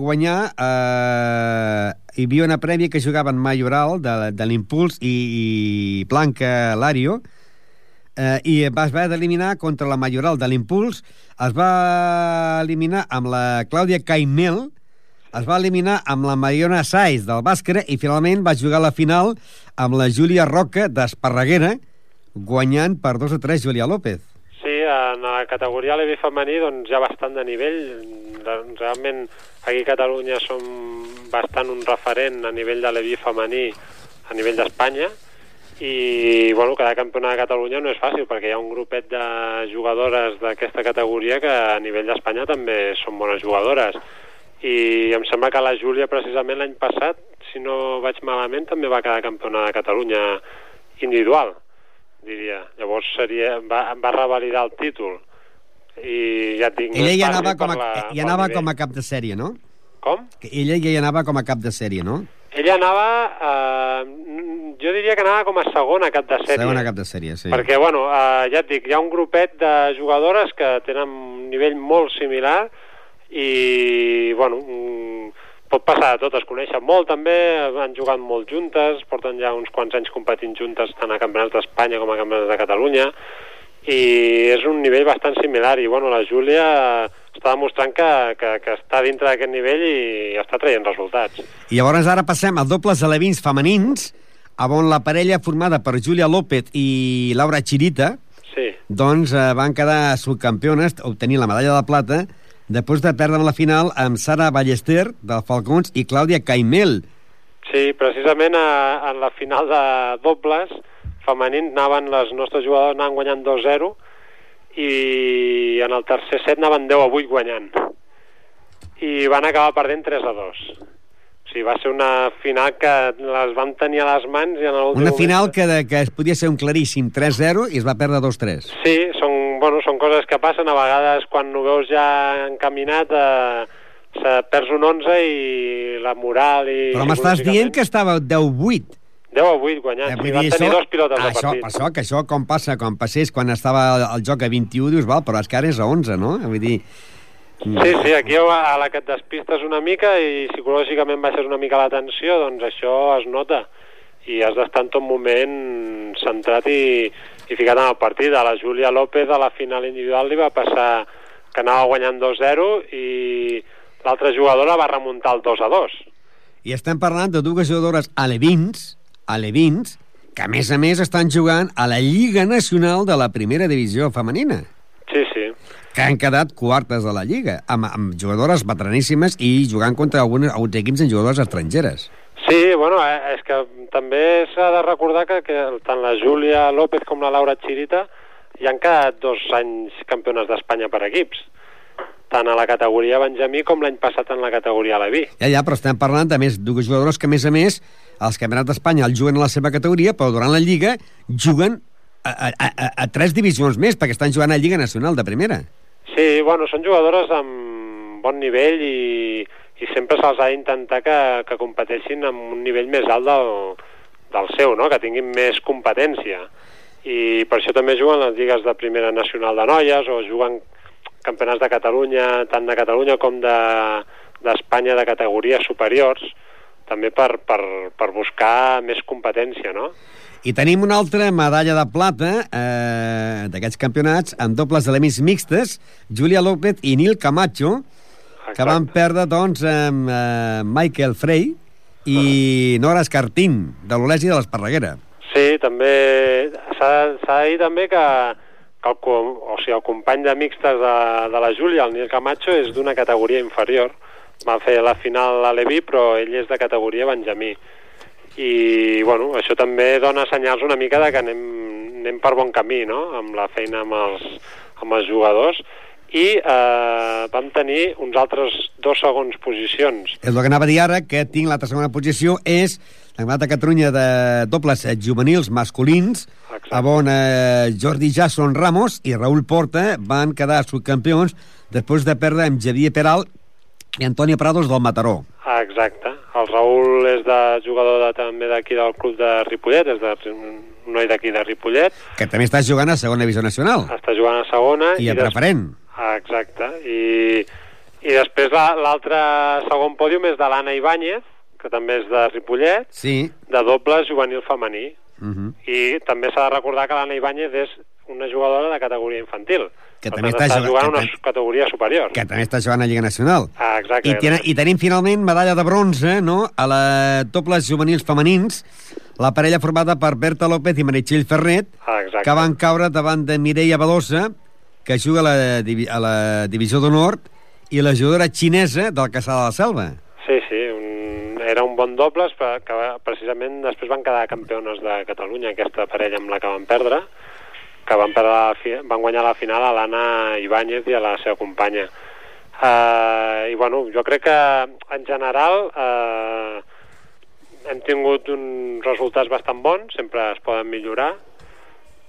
guanyar eh, hi havia una prèvia que jugaven Mayoral de, de l'Impuls i, i Blanca Lario eh, i va haver d'eliminar contra la Mayoral de l'Impuls. Es va eliminar amb la Clàudia Caimel es va eliminar amb la Mariona Saiz del Bàscara i finalment va jugar la final amb la Júlia Roca d'Esparreguera guanyant per 2 o 3 Júlia López. Sí, en la categoria LB femení doncs, hi ha bastant de nivell. Realment aquí a Catalunya som bastant un referent a nivell de l'EVI femení a nivell d'Espanya. I bueno, cada campionat de Catalunya no és fàcil perquè hi ha un grupet de jugadores d'aquesta categoria que a nivell d'Espanya també són bones jugadores. I em sembla que la Júlia precisament l'any passat, si no vaig malament, també va quedar campionat de Catalunya individual diria. Llavors seria, va, va revalidar el títol i ja no ella ja anava, com a, la- ja pel anava com a cap de sèrie, no? Com? Que ella ja hi anava com a cap de sèrie, no? Ella anava... Eh, jo diria que anava com a segona cap de sèrie. Segona cap de sèrie, sí. Perquè, bueno, eh, ja et dic, hi ha un grupet de jugadores que tenen un nivell molt similar i, bueno, mm, pot passar de tot, es coneixen molt també, han jugat molt juntes, porten ja uns quants anys competint juntes tant a campionats d'Espanya com a campionats de Catalunya i és un nivell bastant similar i, bueno, la Júlia està demostrant que, que, que està dintre d'aquest nivell i està traient resultats. I llavors ara passem a dobles alevins femenins, on la parella formada per Júlia López i Laura Chirita, Sí, doncs eh, van quedar subcampiones, obtenir la medalla de plata, després de perdre la final amb Sara Ballester, del Falcons, i Clàudia Caimel. Sí, precisament a, en la final de dobles femenins anaven les nostres jugadores anaven guanyant 2-0 i en el tercer set anaven 10 a 8 guanyant i van acabar perdent 3 a 2 sigui, va ser una final que les vam tenir a les mans i en l'últim Una moment- final que, de, que es podia ser un claríssim 3-0 i es va perdre 2-3. Sí, són, bueno, són coses que passen. A vegades, quan ho veus ja encaminat, eh, se perds un 11 i la moral i... Però m'estàs dient que estava 10-8. 10 a 8 guanyant. Eh, sí, van tenir això, dos pilotes de això, partit. per això, que això com passa, com passés quan estava el, el joc a 21, dius, val, però és que ara és a 11, no? Vull dir... Sí, sí, aquí a la que et despistes una mica i psicològicament baixes una mica la tensió, doncs això es nota i has d'estar en tot moment centrat i, i ficat en el partit. A la Júlia López a la final individual li va passar que anava guanyant 2-0 i l'altra jugadora va remuntar el 2-2. I estem parlant de dues jugadores alevins, alevins, que a més a més estan jugant a la Lliga Nacional de la Primera Divisió Femenina, Sí, sí. Que han quedat quartes de la Lliga, amb, amb jugadores veteraníssimes i jugant contra alguns, alguns equips amb jugadores estrangeres. Sí, bueno, eh, és que també s'ha de recordar que, que tant la Júlia López com la Laura Chirita hi han quedat dos anys campiones d'Espanya per equips, tant a la categoria Benjamí com l'any passat en la categoria Leví. Ja, ja, però estem parlant de més dues jugadores que, a més a més, els campionats d'Espanya el juguen a la seva categoria, però durant la Lliga juguen a, a, a, a tres divisions més, perquè estan jugant a Lliga Nacional de primera. Sí, bueno, són jugadores amb bon nivell i, i sempre se'ls ha d'intentar que, que competeixin amb un nivell més alt del, del seu, no? que tinguin més competència. I per això també juguen les lligues de primera nacional de noies o juguen campionats de Catalunya, tant de Catalunya com de- d'Espanya de, de categories superiors, també per, per, per buscar més competència, no? I tenim una altra medalla de plata eh, d'aquests campionats en dobles elements mixtes, Júlia López i Nil Camacho, que van perdre, doncs, amb eh, Michael Frey i Nora Escartín, de l'Olesi de l'Esparreguera. Sí, també s'ha de dir també que, que el, o sigui, el company de mixtes de, de la Júlia, el Nil Camacho, és d'una categoria inferior. Va fer la final a Levi, però ell és de categoria Benjamí. I bueno, això també dona senyals una mica de que anem, anem per bon camí no? amb la feina amb els, amb els jugadors i eh, vam tenir uns altres dos segons posicions. És el que anava a dir ara, que tinc l'altra segona posició, és la Campionat de Catalunya de dobles juvenils masculins, Exacte. on eh, Jordi Jason Ramos i Raül Porta van quedar subcampions després de perdre amb Xavier Peral i Antonio Prados del Mataró. Ah, exacte. El Raül és de jugador de, també d'aquí del club de Ripollet, és de, un noi d'aquí de Ripollet, que també està jugant a segona divisió nacional està jugant a segona. i a des- preferent. Ah, exacte. I, i després la- l'altre segon pòdium és de l'Anna Ibáñez, que també és de Ripollet, Sí. de doble juvenil femení. Uh -huh. I també s'ha de recordar que l'Anna Ibáñez és una jugadora de categoria infantil. Que Per també tant, està està jugant- jugant que una categoria superior. Que també està jugant a Lliga Nacional. Ah, exacte. I, ten I tenim finalment medalla de bronze no? a la dobles juvenils femenins, la parella formada per Berta López i Meritxell Ferret, Ah, exacte. que van caure davant de Mireia Badosa, que juga a la, a la divisió d'honor, i la jugadora xinesa del Caçà de la Selva. Sí, sí, un, era un bon dobles, que precisament després van quedar campiones de Catalunya, aquesta parella amb la que van perdre, que van, la fi, van guanyar la final a l'Anna Ibáñez i a la seva companya. Uh, I bueno, jo crec que en general uh, hem tingut uns resultats bastant bons, sempre es poden millorar,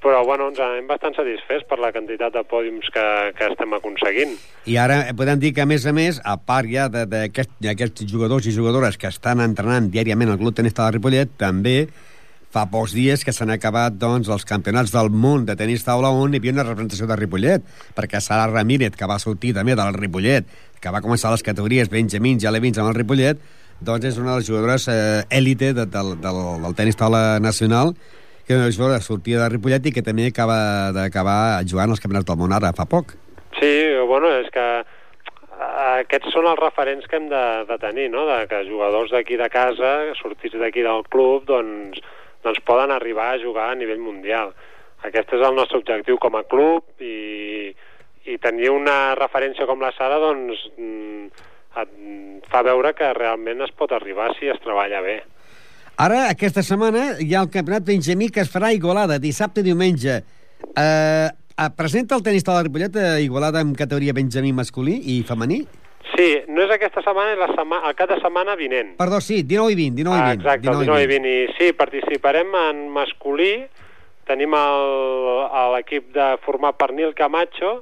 però bueno, ens anem bastant satisfets per la quantitat de pòdiums que, que estem aconseguint. I ara podem dir que, a més a més, a part ja d'aquests jugadors i jugadores que estan entrenant diàriament al Club Tenis de Ripollet, també fa pocs dies que s'han acabat doncs, els campionats del món de tenis taula on hi havia una representació de Ripollet, perquè Sara Ramírez, que va sortir també del Ripollet, que va començar les categories Benjamins i Alevins amb el Ripollet, doncs és una de les jugadores eh, élite de, del, del, del tenis taula nacional, que és una jugadora sortida de Ripollet i que també acaba d'acabar jugant als campionats del món ara fa poc. Sí, bueno, és que eh, aquests són els referents que hem de, de tenir, no? De que jugadors d'aquí de casa, sortits d'aquí del club, doncs, doncs poden arribar a jugar a nivell mundial. Aquest és el nostre objectiu com a club i, i tenir una referència com la Sara doncs, mm, et fa veure que realment es pot arribar si es treballa bé. Ara, aquesta setmana, hi ha el campionat Benjamí que es farà a Igualada, dissabte i diumenge. Eh, eh, presenta el tenis de la Ripollet a Igualada en categoria Benjamí masculí i femení? Sí, no és aquesta setmana, és la setmana, el cap de setmana vinent. Perdó, sí, 19 i 20, 19 i 20. Ah, exacte, el 19 i 20. I sí, participarem en masculí. Tenim l'equip de format per Nil Camacho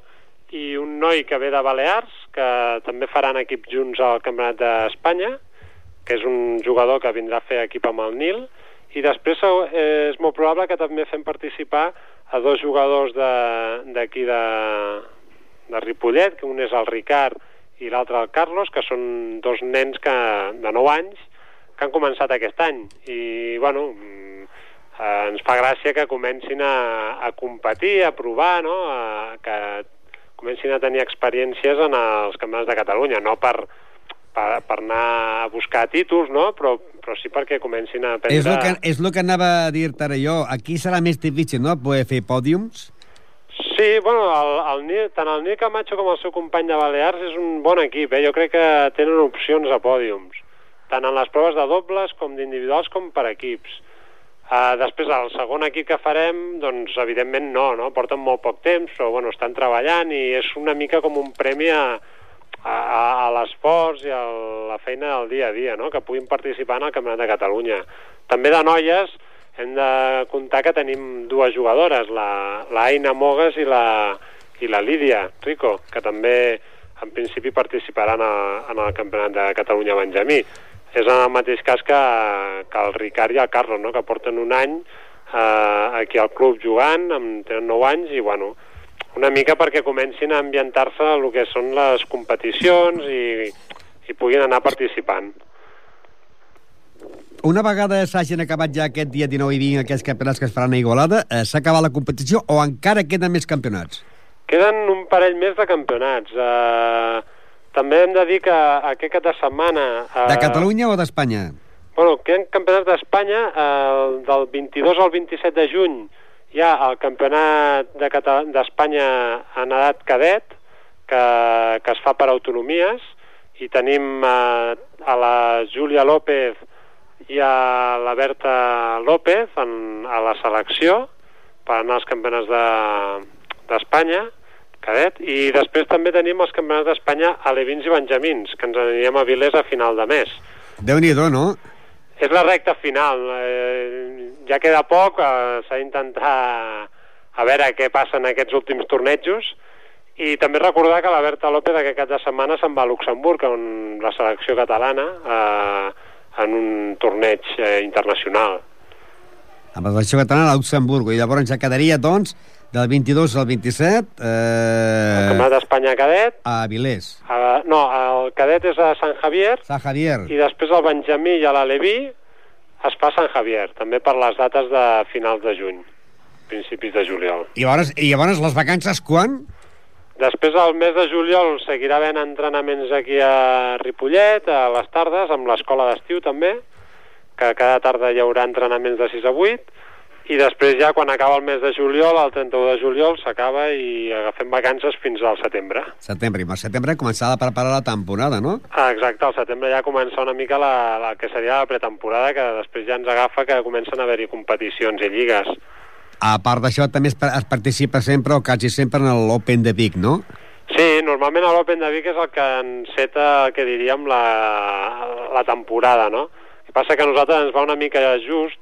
i un noi que ve de Balears, que també faran equip junts al Campionat d'Espanya, que és un jugador que vindrà a fer equip amb el Nil, i després és molt probable que també fem participar a dos jugadors de- d'aquí de, de Ripollet, que un és el Ricard i l'altre el Carlos, que són dos nens que, de 9 anys que han començat aquest any. I, bueno, mm, eh, ens fa gràcia que comencin a, a competir, a provar, no? A, que comencin a tenir experiències en els campionats de Catalunya, no per, per, per anar a buscar títols, no? però, però sí perquè comencin a aprendre... És el que, és el que anava a dir-te ara jo. Aquí serà més difícil, no?, poder fer pòdiums? Sí, bueno, el, el Nil, tant el Nil Camacho com el seu company de Balears és un bon equip, eh? jo crec que tenen opcions a pòdiums, tant en les proves de dobles com d'individuals com per equips. Uh, després, el segon equip que farem, doncs, evidentment no, no? porten molt poc temps, però bueno, estan treballant i és una mica com un premi a, a, a l'esforç i a la feina del dia a dia, no? que puguin participar en el Campionat de Catalunya. També de noies hem de comptar que tenim dues jugadores, la, la Aina Mogues i la, i la Lídia Rico, que també en principi participaran a, en el Campionat de Catalunya Benjamí. És en el mateix cas que, que el Ricard i el Carlos, no? que porten un any eh, aquí al club jugant, amb, tenen 9 anys, i bueno, una mica perquè comencin a ambientar-se el que són les competicions i, i puguin anar participant. Una vegada s'hagin acabat ja aquest dia 19 i 20 aquests campionats que es faran a Igualada, eh, s'ha acabat la competició o encara queden més campionats? Queden un parell més de campionats. Uh, també hem de dir que aquest cap de setmana... Uh, De Catalunya o d'Espanya? Bueno, queden campionats d'Espanya. Uh, del 22 al 27 de juny hi ha el campionat de d'Espanya en edat cadet, que, que es fa per autonomies, i tenim uh, a la Júlia López hi ha la Berta López en, a la selecció per anar als campionats d'Espanya, de, cadet, i després també tenim els campionats d'Espanya alevins i benjamins, que ens anirem a Vilés a final de mes. Déu-n'hi-do, no? És la recta final. Eh, ja queda poc, eh, s'ha d'intentar a veure què passa en aquests últims tornejos, i també recordar que la Berta López aquest cap de setmana se'n va a Luxemburg, on la selecció catalana, eh, en un torneig eh, internacional. Amb la selecció catalana a Luxemburg. I llavors ja quedaria, doncs, del 22 al 27... El Eh, Campionat d'Espanya cadet, a Vilés. eh, no, el cadet és a Sant Javier, Sant Javier. i després el Benjamí i l'Aleví es fa a Sant Javier, també per les dates de finals de juny, principis de juliol. I llavors, I llavors les vacances quan? Després, al mes de juliol, seguirà havent entrenaments aquí a Ripollet, a les tardes, amb l'escola d'estiu també, que cada tarda hi haurà entrenaments de 6 a 8, i després ja, quan acaba el mes de juliol, el 31 de juliol, s'acaba i agafem vacances fins al setembre. Setembre. I al setembre començarà a preparar la temporada, no? Ah, exacte, al setembre ja comença una mica la, la que seria la pretemporada, que després ja ens agafa que comencen a haver-hi competicions i lligues. A part d'això, també es, es participa sempre, o quasi sempre, en l'Open de Vic, no? Sí, normalment l'Open de Vic és el que enceta, que diríem, la, la temporada, no? El que passa que a nosaltres ens va una mica just,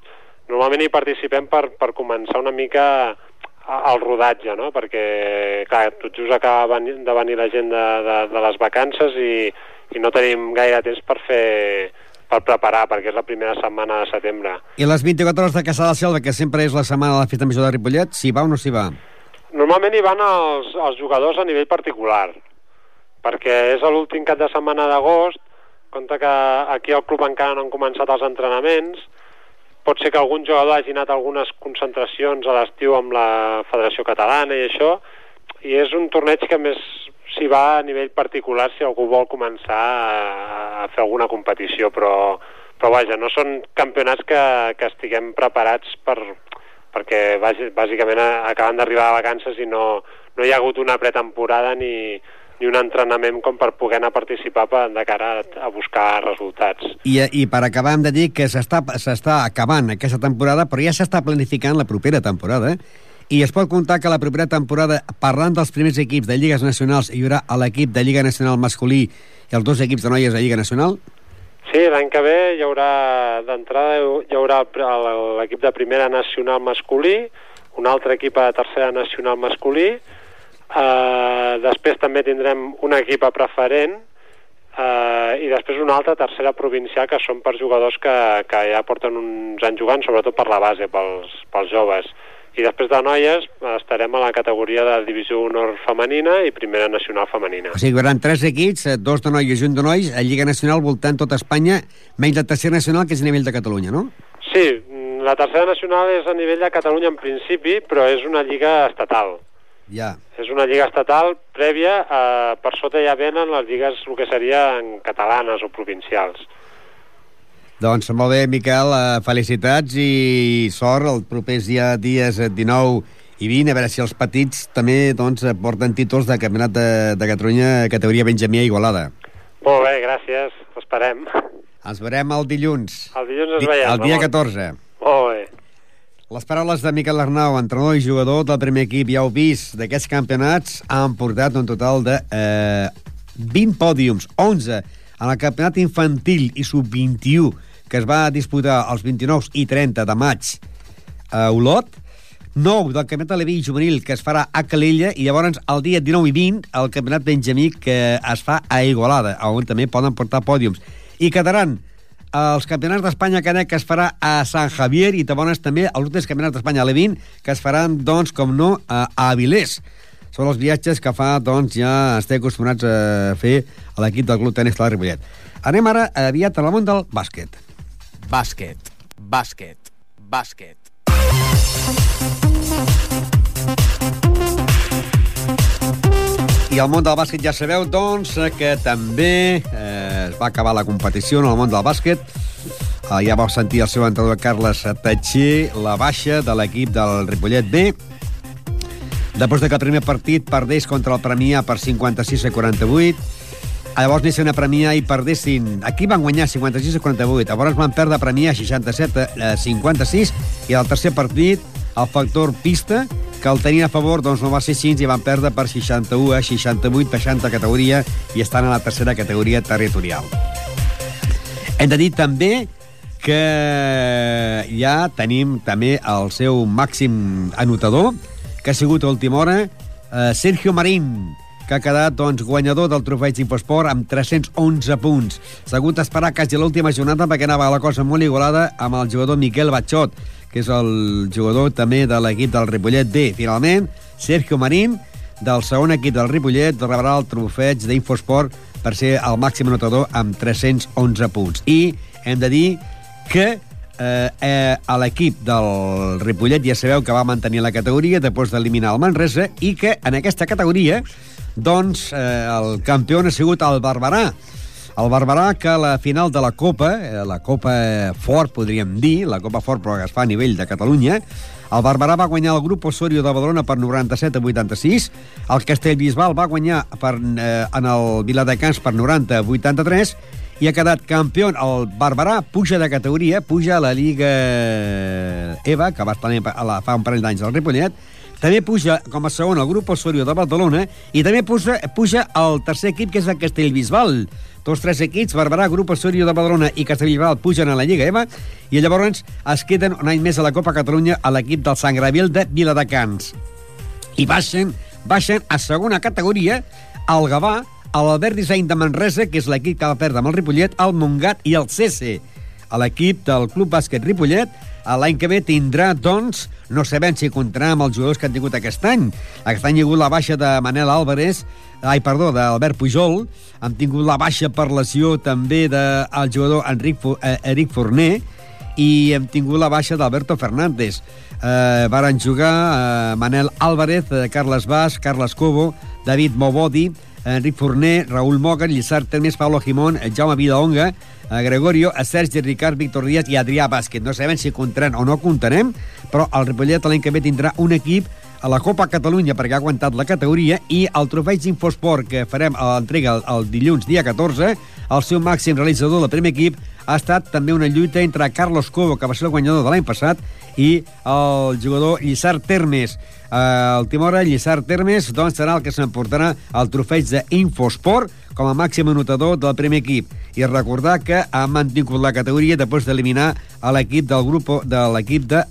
normalment hi participem per, per començar una mica el rodatge, no? Perquè, clar, tot just acaba de venir la gent de, de, de les vacances i, i no tenim gaire temps per fer per preparar, perquè és la primera setmana de setembre. I les 24 hores de Caçà de la Selva, que sempre és la setmana de la festa major de Ripollet, s'hi va o no s'hi va? Normalment hi van els, els jugadors a nivell particular, perquè és l'últim cap de setmana d'agost, compte que aquí al club encara no han començat els entrenaments, pot ser que algun jugador hagi anat a algunes concentracions a l'estiu amb la Federació Catalana i això, i és un torneig que més s'hi va a nivell particular si algú vol començar a, a fer alguna competició, però, però vaja, no són campionats que, que estiguem preparats per, perquè bàsi- bàsicament acaben d'arribar a vacances i no, no hi ha hagut una pretemporada ni, ni un entrenament com per poder anar a participar per, de cara a, a buscar resultats. I, I per acabar hem de dir que s'està acabant aquesta temporada, però ja s'està planificant la propera temporada, eh? I es pot comptar que la propera temporada, parlant dels primers equips de Lligues Nacionals, hi haurà l'equip de Lliga Nacional masculí i els dos equips de noies de Lliga Nacional? Sí, l'any que ve hi haurà d'entrada hi haurà l'equip de primera nacional masculí, un altre equip a tercera nacional masculí, eh, després també tindrem un equip a preferent eh, i després una altra tercera provincial que són per jugadors que, que ja porten uns anys jugant, sobretot per la base, pels, pels joves. I després de noies estarem a la categoria de divisió honor femenina i primera nacional femenina. O sigui, hi haurà tres equips, eh, dos de noies i un de nois, a Lliga Nacional voltant tota Espanya, menys la tercera nacional, que és a nivell de Catalunya, no? Sí, mm, la tercera nacional és a nivell de Catalunya en principi, però és una lliga estatal. Ja. És una lliga estatal prèvia, eh, per sota ja venen les lligues, el que serien catalanes o provincials. Doncs molt bé, Miquel, eh, felicitats i sort els propers dia, dies eh, 19 i 20, a veure si els petits també doncs, porten títols de Campionat de, de Catalunya categoria Benjamí a Igualada. Molt bé, gràcies, esperem. Ens veurem el dilluns, El dilluns ens veiem. el dia Ramon. 14. Molt bé. Les paraules de Miquel Arnau, entrenador i jugador del primer equip, ja heu vist, d'aquests campionats han portat un total de eh, 20 pòdiums, 11 en el campionat infantil i sub-21 que es va disputar els 29 i 30 de maig a Olot, 9 del campionat Aleví juvenil que es farà a Calella i llavors el dia 19 i 20 el campionat Benjamí que es fa a Igualada, on també poden portar pòdiums. I quedaran els campionats d'Espanya cadet que es farà a Sant Javier i llavors també els últims campionats d'Espanya a Levin que es faran, doncs, com no, a, a Avilés. Són els viatges que fa, doncs, ja estem acostumats a fer a l'equip del Club Tenis Clar de Ripollet. Anem ara aviat al món del bàsquet. Bàsquet, bàsquet, bàsquet. I al món del bàsquet ja sabeu, doncs, que també eh, es va acabar la competició en el món del bàsquet. Eh, ja vau sentir el seu entrenador Carles Tatxer, la baixa de l'equip del Ripollet B. Després de que el primer partit perdés contra el Premià per 56 a 48, Llavors anessin a premiar i perdessin... Aquí van guanyar 56 a 48, llavors van perdre a premiar 67 a 56, i al tercer partit, el factor pista, que el tenien a favor, doncs no va ser així i van perdre per 61 a 68, baixant de categoria i estan a la tercera categoria territorial. Hem de dir també que ja tenim també el seu màxim anotador, que ha sigut a última hora, eh, Sergio Marín, que ha quedat doncs, guanyador del trofeig d'Infosport amb 311 punts. S'ha hagut d'esperar quasi l'última jornada perquè anava la cosa molt igualada amb el jugador Miquel Batxot, que és el jugador també de l'equip del Ripollet D. Finalment, Sergio Marín, del segon equip del Ripollet, rebrà el trofeig d'Infosport per ser el màxim anotador amb 311 punts. I hem de dir que eh, eh, a l'equip del Ripollet ja sabeu que va mantenir la categoria després d'eliminar el Manresa i que en aquesta categoria doncs eh, el campió ha sigut el Barberà. El Barberà que a la final de la Copa, eh, la Copa Fort, podríem dir, la Copa Fort però que es fa a nivell de Catalunya, el Barberà va guanyar el grup Osorio de Badalona per 97 a 86, el Castellbisbal va guanyar per, eh, en el Viladecans per 90 a 83, i ha quedat campió. El Barberà puja de categoria, puja a la Lliga EVA, que va estar a la, fa un parell d'anys al Ripollet, també puja com a segon el grup Osorio de Barcelona i també puja, puja el tercer equip, que és el Castellbisbal. Tots tres equips, Barberà, Grup Osorio de Badalona i Castellbisbal, pugen a la Lliga EVA i llavors es queden un any més a la Copa Catalunya a l'equip del Sant Gravil de Viladecans. I baixen, baixen a segona categoria el Gavà, l'Albert Disseny de Manresa, que és l'equip que va perdre amb el Ripollet, el Montgat i el CC. L'equip del Club Bàsquet Ripollet l'any que ve tindrà, doncs, no sabem si comptarà amb els jugadors que han tingut aquest any. Aquest any hi ha hagut la baixa de Manel Álvarez, ai, perdó, d'Albert Pujol, han tingut la baixa per lesió també del de, jugador Enric, eh, Eric Forner, i hem tingut la baixa d'Alberto Fernández. Eh, varen jugar eh, Manel Álvarez, eh, Carles Bas, Carles Cobo, David Mobodi, Enric Forner, Raúl Mogan, Lissart Termes, Pablo Jimón, Jaume Vidaonga, a Gregorio, a Sergi Ricard, Víctor Díaz i Adrià Bàsquet. No sabem si comptaran o no comptarem, però el Ripollet l'any que ve tindrà un equip a la Copa Catalunya perquè ha aguantat la categoria i el trofeig d'Infosport que farem a l'entrega el, el dilluns dia 14 el seu màxim realitzador del primer equip ha estat també una lluita entre Carlos Cobo, que va ser el guanyador de l'any passat, i el jugador Lliçar Termes. El Timora, Lliçar Termes, doncs serà el que s'emportarà el trofeig d'Infosport com a màxim anotador del primer equip. I recordar que ha mantingut la categoria després d'eliminar l'equip del grup de l'equip de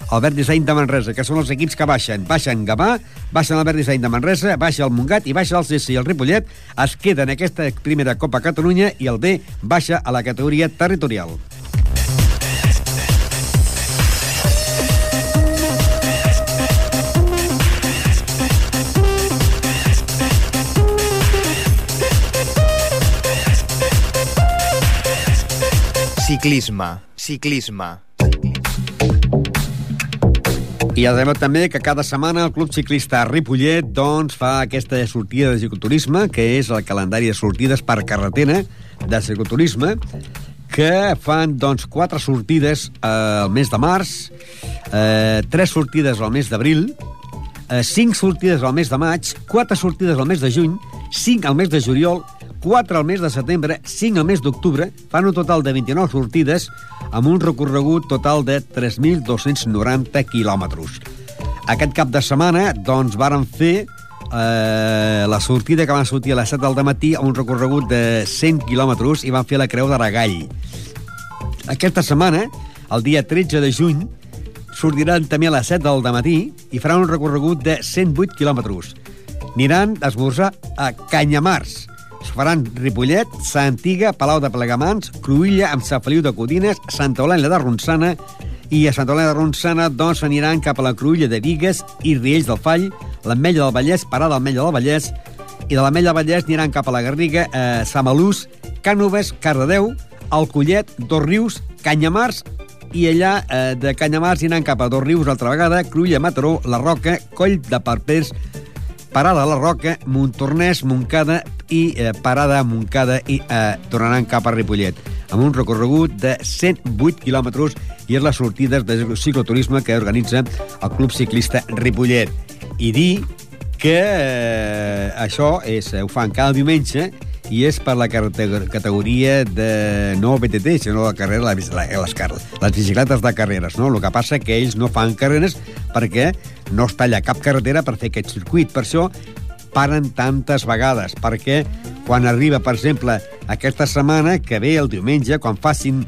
el, Albert Disseny de Manresa, que són els equips que baixen. Baixen Gavà, baixen Albert Disseny de Manresa, baixa el Montgat i baixa el CC i el Ripollet. Es queda en aquesta primera Copa Catalunya i el B baixa a la categoria territorial. Ciclisme, ciclisme. I ja sabeu també que cada setmana el Club Ciclista Ripollet doncs, fa aquesta sortida de cicloturisme, que és el calendari de sortides per carretera de cicloturisme, que fan doncs, quatre sortides eh, al mes de març, eh, tres sortides al mes d'abril, eh, cinc sortides al mes de maig, quatre sortides al mes de juny, cinc al mes de juliol 4 al mes de setembre, 5 al mes d'octubre, fan un total de 29 sortides amb un recorregut total de 3.290 quilòmetres. Aquest cap de setmana, doncs, varen fer eh, la sortida que van sortir a les 7 del matí a un recorregut de 100 quilòmetres i van fer la Creu d'Aragall. Aquesta setmana, el dia 13 de juny, sortiran també a les 7 del matí i faran un recorregut de 108 quilòmetres. Aniran a esmorzar a Canyamars, es faran Ripollet, Sant Antiga, Palau de Plegamans, Cruïlla amb Sant Feliu de Codines, Santa Eulàlia de Ronçana i a Santa Eulàlia de Ronçana doncs aniran cap a la Cruïlla de Vigues i Riells del Fall, l'Ametlla del Vallès, Parada l'Ametlla del Vallès, i de l'Ametlla del Vallès aniran cap a la Garriga, eh, Samalús, Cànoves, Cardedeu, Alcollet, Dos Rius, Canyamars i allà eh, de Canyamars aniran cap a Dos Rius altra vegada, Cruïlla, Mataró, La Roca, Coll de Parpers, Parada a la Roca, Montornès, Montcada i eh, Parada a Montcada i eh, tornaran cap a Ripollet amb un recorregut de 108 quilòmetres i és la sortida de cicloturisme que organitza el Club Ciclista Ripollet. I dir que eh, això és, ho fan cada diumenge i és per la categoria de no BTT, sinó la carrera, la, les, les bicicletes de carreres. No? El que passa que ells no fan carreres perquè no es talla cap carretera per fer aquest circuit. Per això paren tantes vegades, perquè quan arriba, per exemple, aquesta setmana, que ve el diumenge, quan facin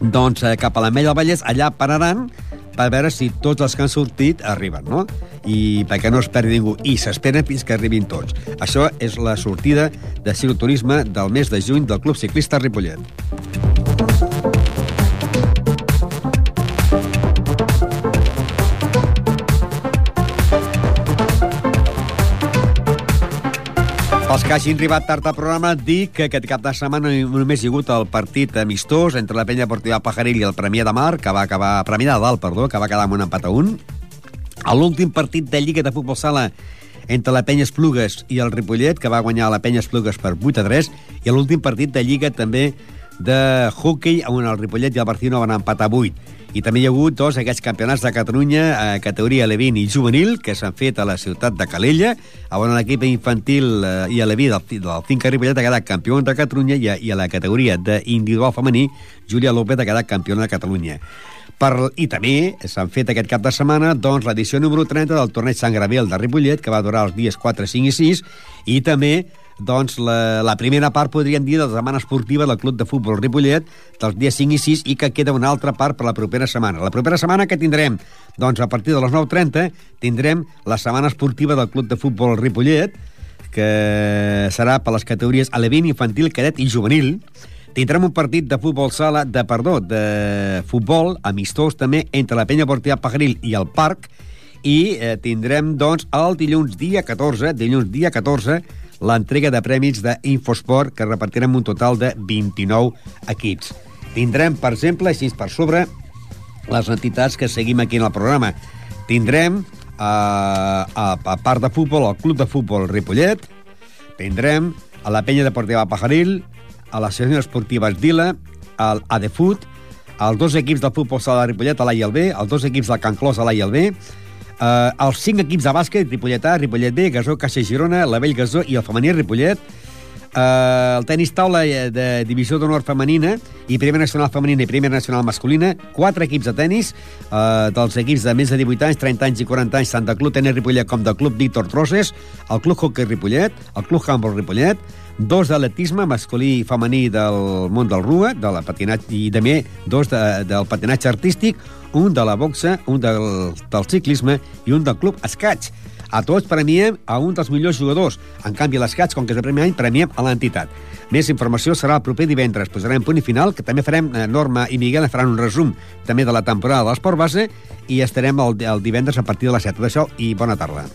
doncs, eh, cap a la Mella del Vallès, allà pararan per veure si tots els que han sortit arriben, no? I perquè no es perdi ningú. I s'esperen fins que arribin tots. Això és la sortida de cicloturisme del mes de juny del Club Ciclista Ripollet. Els que hagin arribat tard al programa, dic que aquest cap de setmana només hi ha hagut el partit amistós entre la penya deportiva Pajaril i el Premià de Mar, que va acabar... Premià de Dalt, perdó, que va quedar amb un empat a un. L'últim partit de Lliga de Futbol Sala entre la penya Esplugues i el Ripollet, que va guanyar la penya Esplugues per 8 a 3, i l'últim partit de Lliga també de hockey, on el Ripollet i el Barcino van empatar 8. I també hi ha hagut dos aquests campionats de Catalunya a eh, categoria Levin i juvenil que s'han fet a la ciutat de Calella, on l'equip infantil eh, i Leví del, del Finca Ripollet ha quedat campió de Catalunya i a, i a la categoria d'individual femení Júlia López ha quedat campiona de Catalunya. Per, I també s'han fet aquest cap de setmana doncs, l'edició número 30 del torneig Sant Graviel de Ripollet, que va durar els dies 4, 5 i 6, i també doncs, la, la primera part, podríem dir, de la setmana esportiva del Club de Futbol Ripollet dels dies 5 i 6 i que queda una altra part per la propera setmana. La propera setmana que tindrem? Doncs a partir de les 9.30 tindrem la setmana esportiva del Club de Futbol Ripollet, que serà per les categories alevin, infantil, cadet i juvenil. Tindrem un partit de futbol sala, de, perdó, de futbol amistós també entre la penya Portia Pajaril i el Parc i eh, tindrem, doncs, el dilluns dia 14, dilluns dia 14, l'entrega de prèmits d'Infosport, que repartirem un total de 29 equips. Tindrem, per exemple, així per sobre, les entitats que seguim aquí en el programa. Tindrem, eh, a, a part de futbol, el Club de Futbol Ripollet, tindrem a la penya deportiva Pajaril, a l'Associació Esportiva Esdila, al ADFUT, els dos equips del futbol sala de Ripollet, a l'A i el B, els dos equips del Can Clos, a l'A i el B, Uh, els cinc equips de bàsquet, Ripollet A, Ripollet B, Gasó, Caixa Girona, la Vell Gasó i el femení Ripollet. Uh, el tenis taula de divisió d'honor femenina i primera nacional femenina i primera nacional masculina, quatre equips de tenis uh, dels equips de més de 18 anys, 30 anys i 40 anys, tant de Club Tenis Ripollet com del Club Víctor Trosses, el Club Hockey Ripollet, el Club Handball Ripollet, dos d'atletisme masculí i femení del món del RUA, de la patinatge, i també dos de, del patinatge artístic, un de la boxa, un del, del ciclisme i un del club Escaig. A tots premiem a un dels millors jugadors. En canvi, l'Escaig, com que és el primer any, premiem a l'entitat. Més informació serà el proper divendres. Posarem punt i final, que també farem, eh, Norma i Miguel faran un resum també de la temporada de l'esport base i estarem el, el divendres a partir de les 7. D'això i bona tarda.